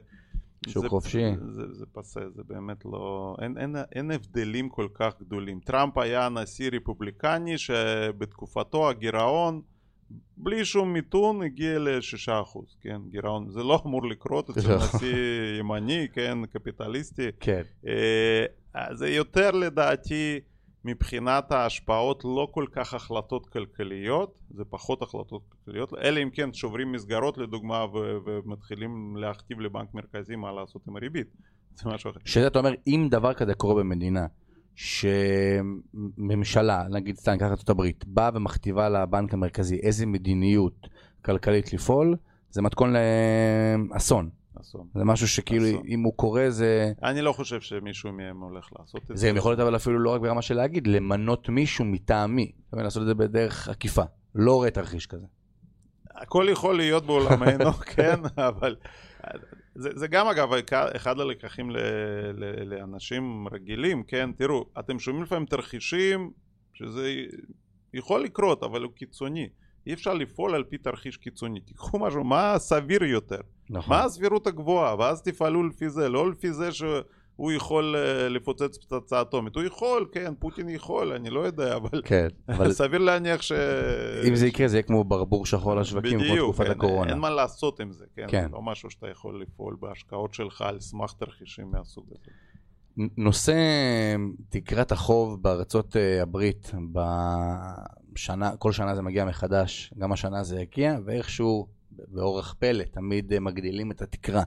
שוק זה- חופשי. זה, זה פסה, זה באמת לא... אין, אין, אין הבדלים כל כך גדולים. טראמפ היה נשיא רפובליקני שבתקופתו הגירעון בלי שום מיתון הגיע ל-6%, כן, גירעון, זה לא אמור לקרות אצל לא. נשיא ימני, כן, קפיטליסטי, כן. אה, זה יותר לדעתי מבחינת ההשפעות לא כל כך החלטות כלכליות, זה פחות החלטות כלכליות, אלא אם כן שוברים מסגרות לדוגמה ו- ומתחילים להכתיב לבנק מרכזי מה לעשות עם הריבית, זה משהו אחר. שזה אתה אומר, אם דבר כזה קורה במדינה, שממשלה, נגיד סתם, את ארצות הברית, באה ומכתיבה לבנק המרכזי איזה מדיניות כלכלית לפעול, זה מתכון לאסון. אסון. זה משהו שכאילו, אסון. אם הוא קורה זה... אני לא חושב שמישהו מהם הולך לעשות את זה. זה יכול להיות אבל אפילו לא רק ברמה של להגיד, למנות מישהו מטעמי. לעשות את זה בדרך עקיפה. לא רואה תרחיש כזה. הכל יכול להיות בעולמנו, כן, אבל זה, זה גם אגב אחד הלקחים ל, ל, לאנשים רגילים, כן, תראו, אתם שומעים לפעמים תרחישים שזה יכול לקרות, אבל הוא קיצוני. אי אפשר לפעול על פי תרחיש קיצוני. תיקחו משהו, מה סביר יותר? נכון. מה הסבירות הגבוהה? ואז תפעלו לפי זה, לא לפי זה שהוא יכול אה, לפוצץ פצצה אטומית. הוא יכול, כן, פוטין יכול, אני לא יודע, אבל כן, אבל סביר להניח ש... אם זה יקרה זה יהיה כמו ברבור שחור לשווקים, כמו בדיוק, תקופת אין, הקורונה. אין מה לעשות עם זה, כן? כן. זה לא משהו שאתה יכול לפעול בהשקעות שלך על סמך תרחישים מהסוג הזה. נושא תקרת החוב בארצות אה, הברית, בשנה, כל שנה זה מגיע מחדש, גם השנה זה הגיע, ואיכשהו, באורח פלא, תמיד אה, מגדילים את התקרה.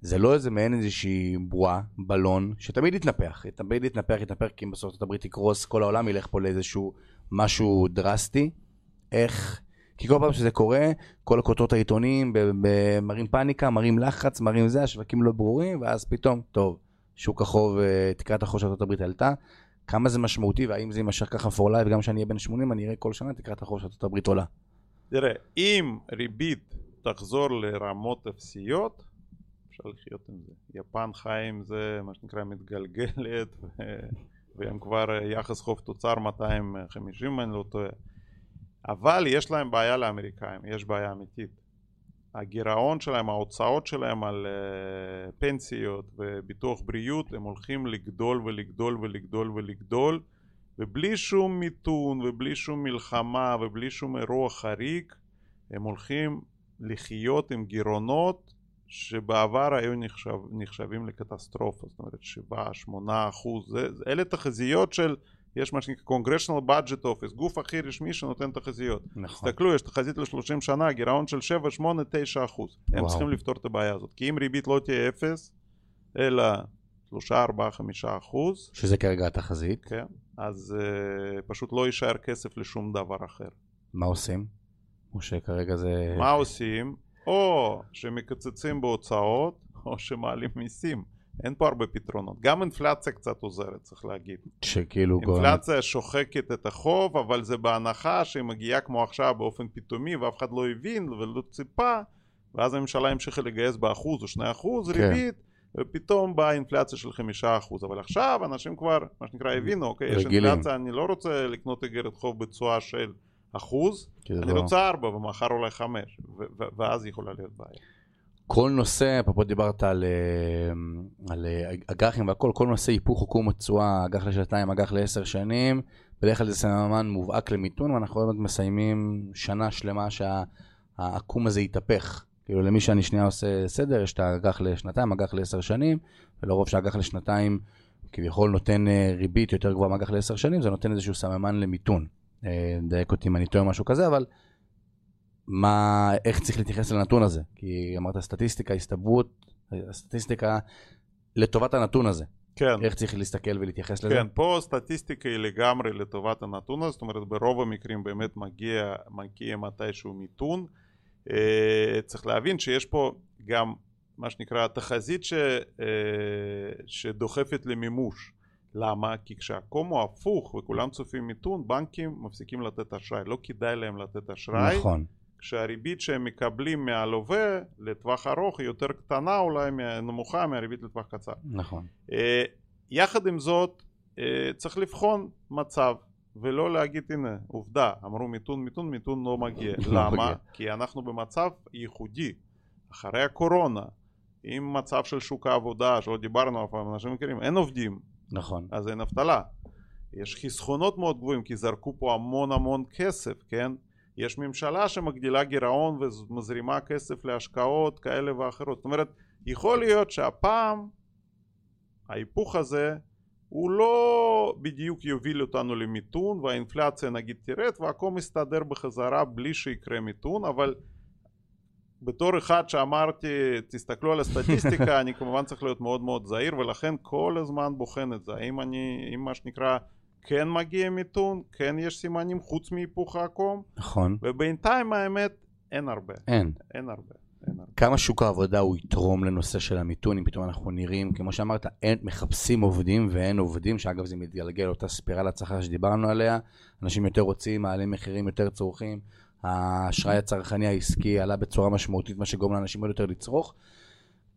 זה לא איזה מעין איזושהי בועה, בלון, שתמיד יתנפח, תמיד יתנפח, יתנפח, כי אם בסוף ארצות הברית יקרוס, כל העולם ילך פה לאיזשהו משהו דרסטי. איך? כי כל פעם שזה קורה, כל הכותרות העיתונים מראים פאניקה, מראים לחץ, מראים זה, השווקים לא ברורים, ואז פתאום, טוב, שוק החוב, אה, תקרת החוב של הברית עלתה, כמה זה משמעותי, והאם זה יימשך ככה for life, גם כשאני אהיה בן 80, אני אראה כל שנה תקרת החוב של הברית עולה. תראה, אם ריבית תחזור לרמות אפסיות, אפשר לחיות עם זה. יפן חי עם זה, מה שנקרא, מתגלגלת, ו... והם כבר אה, יחס חוב תוצר 250 אם אני לא טועה. אבל יש להם בעיה לאמריקאים, יש בעיה אמיתית. הגירעון שלהם, ההוצאות שלהם על uh, פנסיות וביטוח בריאות, הם הולכים לגדול ולגדול ולגדול ולגדול, ובלי שום מיתון ובלי שום מלחמה ובלי שום אירוע חריג, הם הולכים לחיות עם גירעונות שבעבר היו נחשב, נחשבים לקטסטרופה, זאת אומרת 7-8 אחוז, זה, אלה תחזיות של, יש מה שנקרא Congressional Budget Office, גוף הכי רשמי שנותן תחזיות. נכון. תסתכלו, יש תחזית ל-30 שנה, גירעון של 7, 8, 9 אחוז. הם וואו. צריכים לפתור את הבעיה הזאת. כי אם ריבית לא תהיה 0, אלא 3, 4, 5 אחוז, שזה כרגע התחזית. כן, אז uh, פשוט לא יישאר כסף לשום דבר אחר. מה עושים? או שכרגע זה... מה עושים? או שמקצצים בהוצאות, או שמעלים מיסים. אין פה הרבה פתרונות. גם אינפלציה קצת עוזרת, צריך להגיד. שכאילו... גורם- אינפלציה שוחקת את החוב, אבל זה בהנחה שהיא מגיעה כמו עכשיו באופן פתאומי, ואף אחד לא הבין ולא ציפה, ואז הממשלה המשיכה לגייס באחוז או שני אחוז כן. ריבית, ופתאום באה אינפלציה של חמישה אחוז. אבל עכשיו אנשים כבר, מה שנקרא, הבינו, אוקיי, יש רגילים. אינפלציה, אני לא רוצה לקנות אגרת חוב בתשואה של אחוז, זה אני לא- רוצה ארבע ומחר אולי חמש, ואז יכולה להיות בעיה. כל נושא, אפרופו דיברת על, אה, על אה, אג"חים והכל, כל נושא היפוך חוקום התשואה, אג"ח לשנתיים, אג"ח לעשר שנים, בדרך כלל זה סממן מובהק למיתון, ואנחנו באמת מסיימים שנה שלמה שהעקום הזה יתהפך. כאילו למי שאני שנייה עושה סדר, יש את האג"ח לשנתיים, אג"ח לעשר שנים, ולרוב שהאג"ח לשנתיים כביכול נותן אה, ריבית יותר גבוהה מאג"ח לעשר שנים, זה נותן איזשהו סממן למיתון. דייק אותי אם אני טועה משהו כזה, אבל מה, איך צריך להתייחס לנתון הזה? כי אמרת סטטיסטיקה, הסתברות, הסטטיסטיקה לטובת הנתון הזה. כן. איך צריך להסתכל ולהתייחס לזה? כן, פה סטטיסטיקה היא לגמרי לטובת הנתון הזה, זאת אומרת ברוב המקרים באמת מגיע, מגיע מתישהו מיתון. אה, צריך להבין שיש פה גם מה שנקרא תחזית ש, אה, שדוחפת למימוש. למה? כי כשהקום הוא הפוך וכולם צופים מיתון, בנקים מפסיקים לתת אשראי. לא כדאי להם לתת אשראי. נכון, כשהריבית שהם מקבלים מהלווה לטווח ארוך היא יותר קטנה אולי, נמוכה מהריבית לטווח קצר. נכון. אה, יחד עם זאת אה, צריך לבחון מצב ולא להגיד הנה עובדה אמרו מיתון מיתון מיתון לא מגיע לא למה? כי אנחנו במצב ייחודי אחרי הקורונה עם מצב של שוק העבודה שלא דיברנו אף פעם אנשים מכירים אין עובדים נכון. אז אין אבטלה יש חסכונות מאוד גבוהים כי זרקו פה המון המון כסף כן יש ממשלה שמגדילה גירעון ומזרימה כסף להשקעות כאלה ואחרות. זאת אומרת יכול להיות שהפעם ההיפוך הזה הוא לא בדיוק יוביל אותנו למיתון והאינפלציה נגיד תרד והכל מסתדר בחזרה בלי שיקרה מיתון אבל בתור אחד שאמרתי תסתכלו על הסטטיסטיקה אני כמובן צריך להיות מאוד מאוד זהיר ולכן כל הזמן בוחן את זה. האם אני אם מה שנקרא כן מגיע מיתון כן יש סימנים חוץ מהיפוך העקום נכון. ובינתיים האמת אין הרבה אין. אין הרבה אין הרבה כמה שוק העבודה הוא יתרום לנושא של המיתון, אם פתאום אנחנו נראים, כמו שאמרת, אין, מחפשים עובדים ואין עובדים, שאגב זה מתגלגל אותה ספירלת שכר שדיברנו עליה, אנשים יותר רוצים, מעלים מחירים, יותר צורכים, האשראי הצרכני העסקי עלה בצורה משמעותית, מה שגורם לאנשים עוד יותר לצרוך.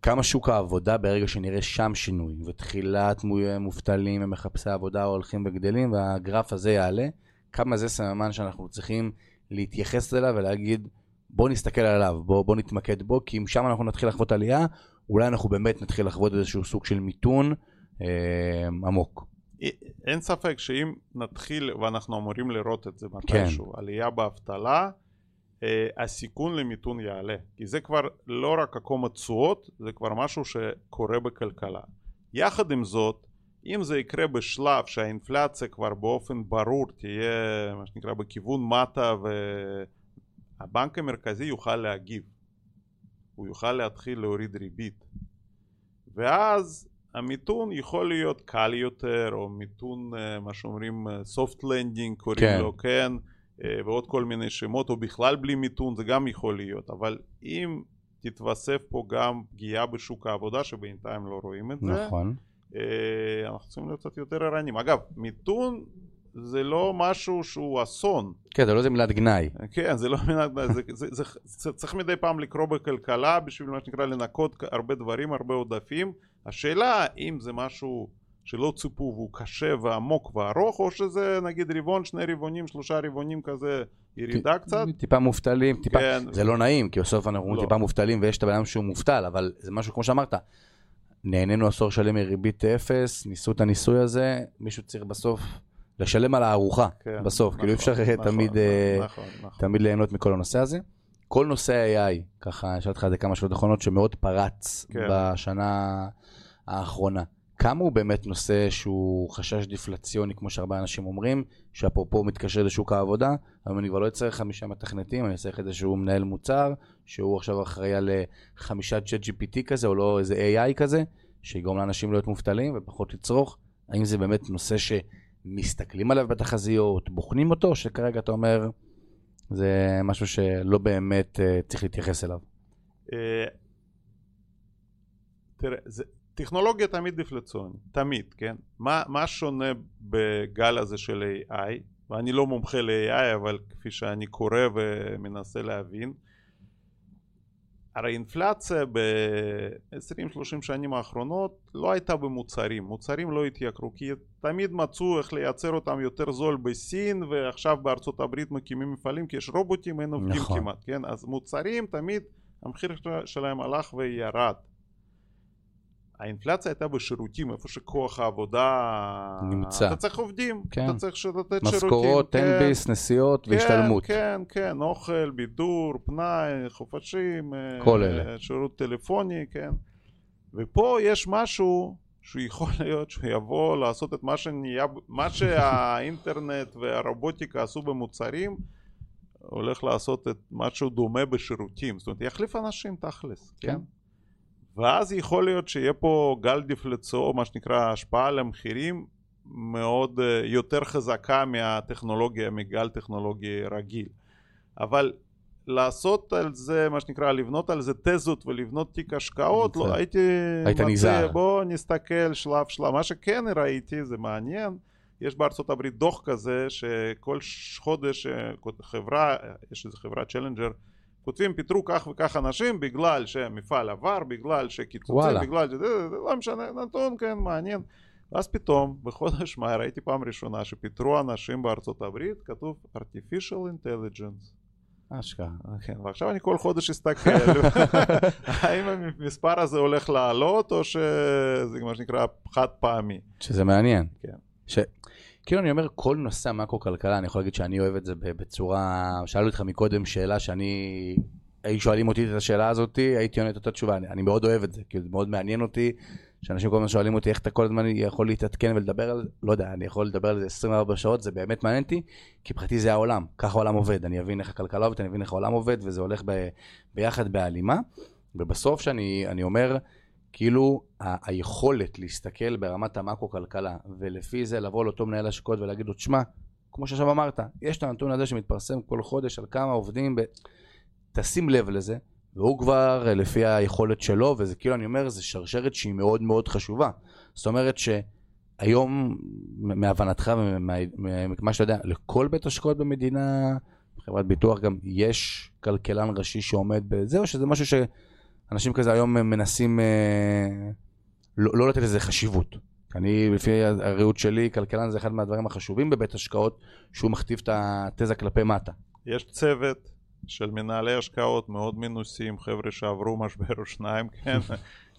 כמה שוק העבודה ברגע שנראה שם שינוי, ותחילת מו- מובטלים ומחפשי עבודה הולכים וגדלים, והגרף הזה יעלה, כמה זה סממן שאנחנו צריכים להתייחס אליו ולהגיד, בוא נסתכל עליו, בוא, בוא נתמקד בו, כי אם שם אנחנו נתחיל לחוות עלייה, אולי אנחנו באמת נתחיל לחוות איזשהו סוג של מיתון אה, עמוק. אין ספק שאם נתחיל ואנחנו אמורים לראות את זה כן. מתישהו עלייה באבטלה הסיכון למיתון יעלה כי זה כבר לא רק עקום התשואות זה כבר משהו שקורה בכלכלה. יחד עם זאת אם זה יקרה בשלב שהאינפלציה כבר באופן ברור תהיה מה שנקרא בכיוון מטה והבנק המרכזי יוכל להגיב הוא יוכל להתחיל להוריד ריבית. ואז המיתון יכול להיות קל יותר או מיתון אה, מה שאומרים soft landing קוראים כן. לו כן? אה, ועוד כל מיני שמות או בכלל בלי מיתון זה גם יכול להיות אבל אם תתווסף פה גם פגיעה בשוק העבודה שבינתיים לא רואים את זה נכון. אה, אנחנו צריכים להיות קצת יותר ערניים אגב מיתון זה לא משהו שהוא אסון כן, זה לא איזה מילת גנאי. כן, זה לא מנהג, זה, זה, זה, זה צריך מדי פעם לקרוא בכלכלה בשביל מה שנקרא לנקות הרבה דברים, הרבה עודפים. השאלה אם זה משהו שלא ציפו והוא קשה ועמוק וארוך, או שזה נגיד רבעון, שני רבעונים, שלושה רבעונים כזה ירידה קצת. טיפה מובטלים, טיפה... כן. זה לא נעים, כי בסוף אנחנו אומרים לא. טיפה מובטלים ויש את הבן אדם שהוא מובטל, אבל זה משהו כמו שאמרת. נהנינו עשור שלם מריבית אפס, ניסו את הניסוי הזה, מישהו צריך בסוף לשלם על הארוחה, כן, בסוף, כאילו אי נכון, אפשר נכון, תמיד... אה, נכון, נכון. תמיד ליהנות מכל הנושא הזה. כל נושא AI, ככה, אשאל אותך את זה כמה שאלות אחרונות, שמאוד פרץ כן. בשנה האחרונה. כמה הוא באמת נושא שהוא חשש דיפלציוני, כמו שהרבה אנשים אומרים, שאפרופו מתקשר לשוק העבודה, אבל אני כבר לא אצטרך חמישה מתכנתים, אני אצטרך איזשהו מנהל מוצר, שהוא עכשיו אחראי על אה, חמישה צ'אט GPT כזה, או לא איזה AI כזה, שיגרום לאנשים להיות מובטלים ופחות לצרוך. האם זה באמת נושא שמסתכלים עליו בתחזיות, בוחנים אותו, או שכרגע אתה אומר, זה משהו שלא באמת uh, צריך להתייחס אליו? אה, תראה, זה, טכנולוגיה תמיד דיפלציונית, תמיד, כן? מה, מה שונה בגל הזה של AI, ואני לא מומחה ל-AI, אבל כפי שאני קורא ומנסה להבין, הרי אינפלציה ב-20-30 שנים האחרונות לא הייתה במוצרים, מוצרים לא התייקרו כי תמיד מצאו איך לייצר אותם יותר זול בסין ועכשיו בארצות הברית מקימים מפעלים כי יש רובוטים אין עובדים נכון. כמעט, כן? אז מוצרים תמיד המחיר שלהם הלך וירד האינפלציה הייתה בשירותים, איפה שכוח העבודה... נמצא. אתה צריך עובדים, כן. אתה צריך לתת שירותים. משכורות, כן, תן-ביס, נסיעות כן, והשתלמות. כן, כן, אוכל, בידור, פנאי, חופשים, אה, כל אלה. שירות טלפוני, כן. ופה יש משהו שהוא יכול להיות שהוא יבוא לעשות את מה שנהיה, מה שהאינטרנט והרובוטיקה עשו במוצרים, הולך לעשות את משהו דומה בשירותים, זאת אומרת יחליף אנשים תכלס, כן? כן. ואז יכול להיות שיהיה פה גל דיפלצו, מה שנקרא השפעה על המחירים מאוד אה, יותר חזקה מהטכנולוגיה, מגל טכנולוגי רגיל. אבל לעשות על זה, מה שנקרא, לבנות על זה תזות ולבנות תיק השקעות, לא, הייתי היית נזהר. בואו נסתכל שלב שלב. מה שכן ראיתי, זה מעניין, יש בארצות הברית דוח כזה שכל חודש אה, חברה, יש איזו חברה צ'לנג'ר, כותבים פיטרו כך וכך אנשים בגלל שהמפעל עבר, בגלל שקיצוצים. בגלל שזה, זה לא משנה, נתון כן מעניין. ואז פתאום בחודש מאי ראיתי פעם ראשונה שפיטרו אנשים בארצות הברית, כתוב artificial intelligence. אשכרה. כן, ועכשיו אני כל חודש אסתכל, האם המספר הזה הולך לעלות או שזה מה שנקרא חד פעמי. שזה מעניין. כן. ש... כאילו אני אומר, כל נושא המקרו-כלכלה, אני יכול להגיד שאני אוהב את זה בצורה... שאלו אותך מקודם שאלה שאני... היו שואלים אותי את השאלה הזאת, הייתי עונה את אותה תשובה. אני, אני מאוד אוהב את זה, כאילו זה מאוד מעניין אותי, שאנשים כל הזמן שואלים אותי איך אתה כל הזמן יכול להתעדכן ולדבר על זה, לא יודע, אני יכול לדבר על זה 24 שעות, זה באמת מעניין אותי, כי מבחינתי זה העולם, ככה העולם עובד, אני אבין איך הכלכלה עובדת, אני אבין איך העולם עובד, וזה הולך ב, ביחד בהלימה, ובסוף שאני אני אומר, כאילו ה- היכולת להסתכל ברמת המקרו-כלכלה, ולפי זה לבוא לאותו מנהל השקעות ולהגיד לו, תשמע, כמו שעכשיו אמרת, יש את הנתון הזה שמתפרסם כל חודש על כמה עובדים, ב... תשים לב לזה, והוא כבר אה, לפי היכולת שלו, וזה כאילו, אני אומר, זה שרשרת שהיא מאוד מאוד חשובה. זאת אומרת שהיום, מהבנתך וממה שאתה יודע, לכל בית השקעות במדינה, חברת ביטוח גם, יש כלכלן ראשי שעומד בזה, או שזה משהו שאנשים כזה היום מנסים אה, לא, לא לתת לזה חשיבות? אני, לפי הראות שלי, כלכלן זה אחד מהדברים החשובים בבית השקעות, שהוא מכתיב את התזה כלפי מטה. יש צוות של מנהלי השקעות מאוד מנוסים, חבר'ה שעברו משבר או שניים, כן,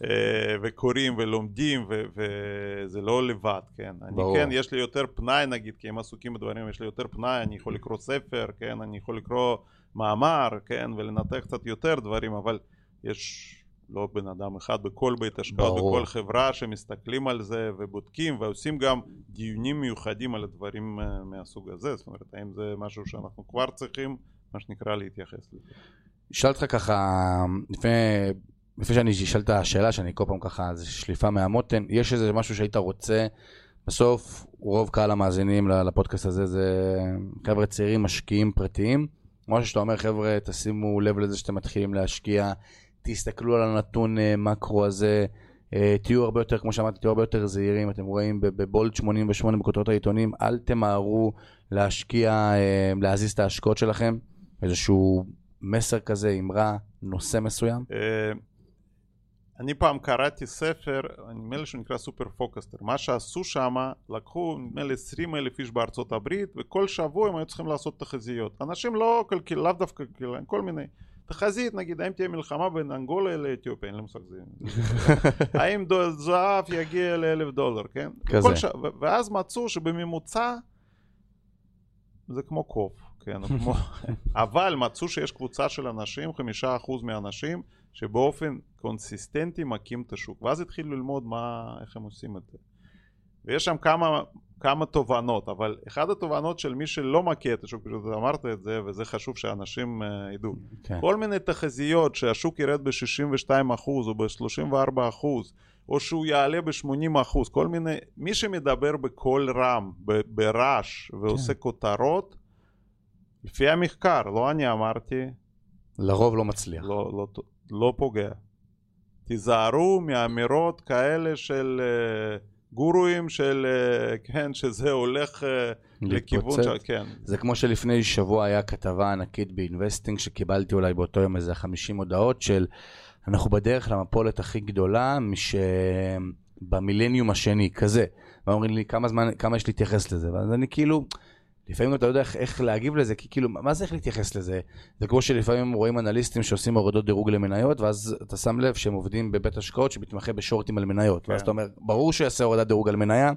אה, וקוראים ולומדים, ו- וזה לא לבד, כן. אני ברור. כן, יש לי יותר פנאי נגיד, כי הם עסוקים בדברים, יש לי יותר פנאי, אני יכול לקרוא ספר, כן, אני יכול לקרוא מאמר, כן, ולנתח קצת יותר דברים, אבל יש לא בן אדם אחד בכל בית השקעות, ברור. בכל חברה שמסתכלים על זה ובודקים ועושים גם דיונים מיוחדים על הדברים אה, מהסוג הזה, זאת אומרת, האם זה משהו שאנחנו כבר צריכים, מה שנקרא, להתייחס לזה. אשאל אותך ככה, לפני, לפני שאני אשאל את השאלה, שאני כל פעם ככה, זה שליפה מהמותן, יש איזה משהו שהיית רוצה, בסוף רוב קהל המאזינים לפודקאסט הזה זה חבר'ה צעירים, משקיעים פרטיים, משהו שאתה אומר, חבר'ה, תשימו לב לזה שאתם מתחילים להשקיע, תסתכלו על הנתון אה, מקרו הזה, אה, תהיו הרבה יותר, כמו שאמרתי, תהיו הרבה יותר זהירים, אתם רואים ב- בבולט 88 בכותרות העיתונים, אל תמהרו להשקיע, אה, להזיז את ההשקעות שלכם, איזשהו מסר כזה, אמרה, נושא מסוים? אני פעם קראתי ספר, נדמה לי שהוא נקרא סופר פוקסטר, מה שעשו שם, לקחו נדמה לי 20 אלף איש בארצות הברית וכל שבוע הם היו צריכים לעשות תחזיות. אנשים לא לאו דווקא כל מיני. תחזית נגיד, האם תהיה מלחמה בין אנגולה לאתיופיה, אין לי מושג זה. האם זהב יגיע לאלף דולר, כן? כזה. ש... ואז מצאו שבממוצע זה כמו קוף, כן, כמו... אבל מצאו שיש קבוצה של אנשים, חמישה אחוז מהאנשים, שבאופן קונסיסטנטי מכים את השוק, ואז התחילו ללמוד מה, איך הם עושים את זה. ויש שם כמה, כמה תובנות, אבל אחת התובנות של מי שלא מכה את השוק, פשוט אמרת את זה, וזה חשוב שאנשים uh, ידעו. כן. כל מיני תחזיות שהשוק ירד ב-62% או ב-34%, או שהוא יעלה ב-80%, כל מיני, מי שמדבר בקול רם, ברעש, ועושה כן. כותרות, לפי המחקר, לא אני אמרתי. לרוב לא מצליח. לא, לא, לא פוגע. תיזהרו מאמירות כאלה של... Uh, גורואים של, אה, כן, שזה הולך אה, לכיוון של, כן. זה כמו שלפני שבוע היה כתבה ענקית באינבסטינג שקיבלתי אולי באותו יום איזה 50 הודעות של אנחנו בדרך למפולת הכי גדולה מש... במילניום השני, כזה. ואומרים לי כמה זמן, כמה יש להתייחס לזה, ואז אני כאילו... לפעמים אתה לא יודע איך, איך להגיב לזה, כי כאילו, מה זה איך להתייחס לזה? זה כמו שלפעמים רואים אנליסטים שעושים הורדות דירוג למניות, ואז אתה שם לב שהם עובדים בבית השקעות שמתמחה בשורטים על מניות, כן. ואז אתה אומר, ברור שיעשה הורדת דירוג על מניה,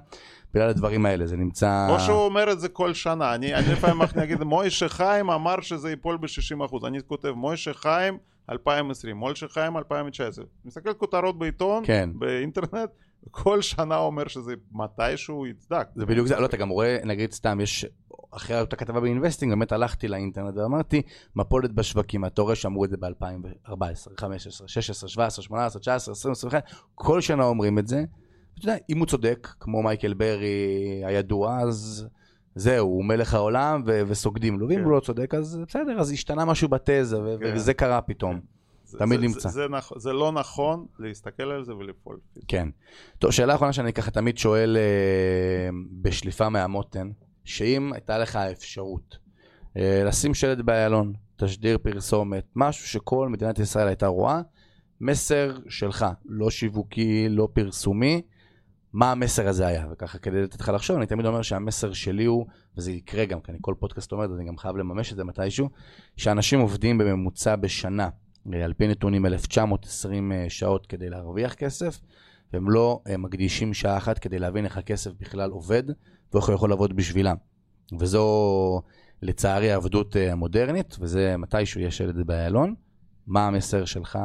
בגלל הדברים האלה, זה נמצא... או שהוא אומר את זה כל שנה, אני, אני לפעמים אגיד, מוישה חיים אמר שזה ייפול ב-60%, אני כותב, מוישה חיים 2020, מוישה חיים 2019, מסתכל כותרות בעיתון, כן. באינטרנט, כל שנה אומר שזה מתישהו יצדק. זה בדיוק זה, לא, אתה גם רואה, נגיד סתם, יש אחרי אותה כתבה באינבסטינג, באמת הלכתי לאינטרנט ואמרתי, מפולת בשווקים, אתה רואה שאמרו את זה ב-2014, 2015, 2016, 2017, 2018, 2019, 2021, כל שנה אומרים את זה. אתה יודע, אם הוא צודק, כמו מייקל ברי הידוע, אז זהו, הוא מלך העולם ו- וסוגדים לו, ואם כן. הוא לא צודק, אז בסדר, אז השתנה משהו בתזה, ו- כן. וזה קרה פתאום. כן. תמיד זה, נמצא. זה, זה, נכ... זה לא נכון להסתכל על זה ולפעול. כן. טוב, שאלה אחרונה שאני ככה תמיד שואל אה, בשליפה מהמותן, שאם הייתה לך האפשרות אה, לשים שלט באיילון, תשדיר פרסומת, משהו שכל מדינת ישראל הייתה רואה, מסר שלך, לא שיווקי, לא פרסומי, מה המסר הזה היה? וככה כדי לתת לך לחשוב, אני תמיד אומר שהמסר שלי הוא, וזה יקרה גם, כי אני כל פודקאסט אומר, אני גם חייב לממש את זה מתישהו, שאנשים עובדים בממוצע בשנה, אה, על פי נתונים 1920 אה, שעות כדי להרוויח כסף, והם לא מקדישים שעה אחת כדי להבין איך הכסף בכלל עובד, ואיך הוא יכול לעבוד בשבילם. וזו לצערי העבדות אה, המודרנית, וזה מתישהו יש זה באיילון. מה המסר שלך?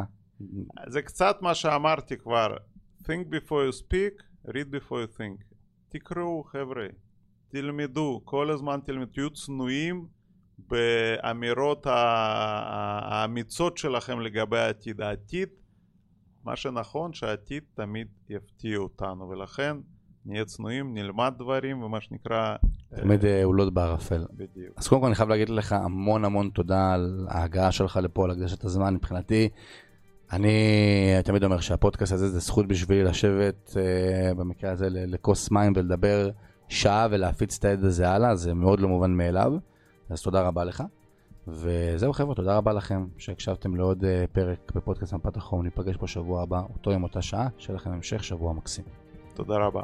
זה קצת מה שאמרתי כבר, think before you speak, read before you think. תקראו חבר'ה, תלמדו, כל הזמן תלמדו, תהיו צנועים באמירות האמיצות שלכם לגבי העתיד. העתיד, מה שנכון שהעתיד תמיד יפתיע אותנו, ולכן נהיה צנועים, נלמד דברים, ומה שנקרא... תמיד עולות אה, בערפל. בדיוק. אז קודם כל אני חייב להגיד לך המון המון תודה על ההגעה שלך לפה, על הקדשת הזמן. מבחינתי, אני תמיד אומר שהפודקאסט הזה זה זכות בשבילי לשבת, במקרה הזה, לכוס מים ולדבר שעה ולהפיץ את העד הזה הלאה, זה מאוד לא מובן מאליו. אז תודה רבה לך. וזהו חבר'ה, תודה רבה לכם שהקשבתם לעוד פרק בפודקאסט מפת החום. ניפגש פה שבוע הבא, אותו יום, אותה שעה. שיהיה לכם המשך שבוע מקסים. תודה רבה.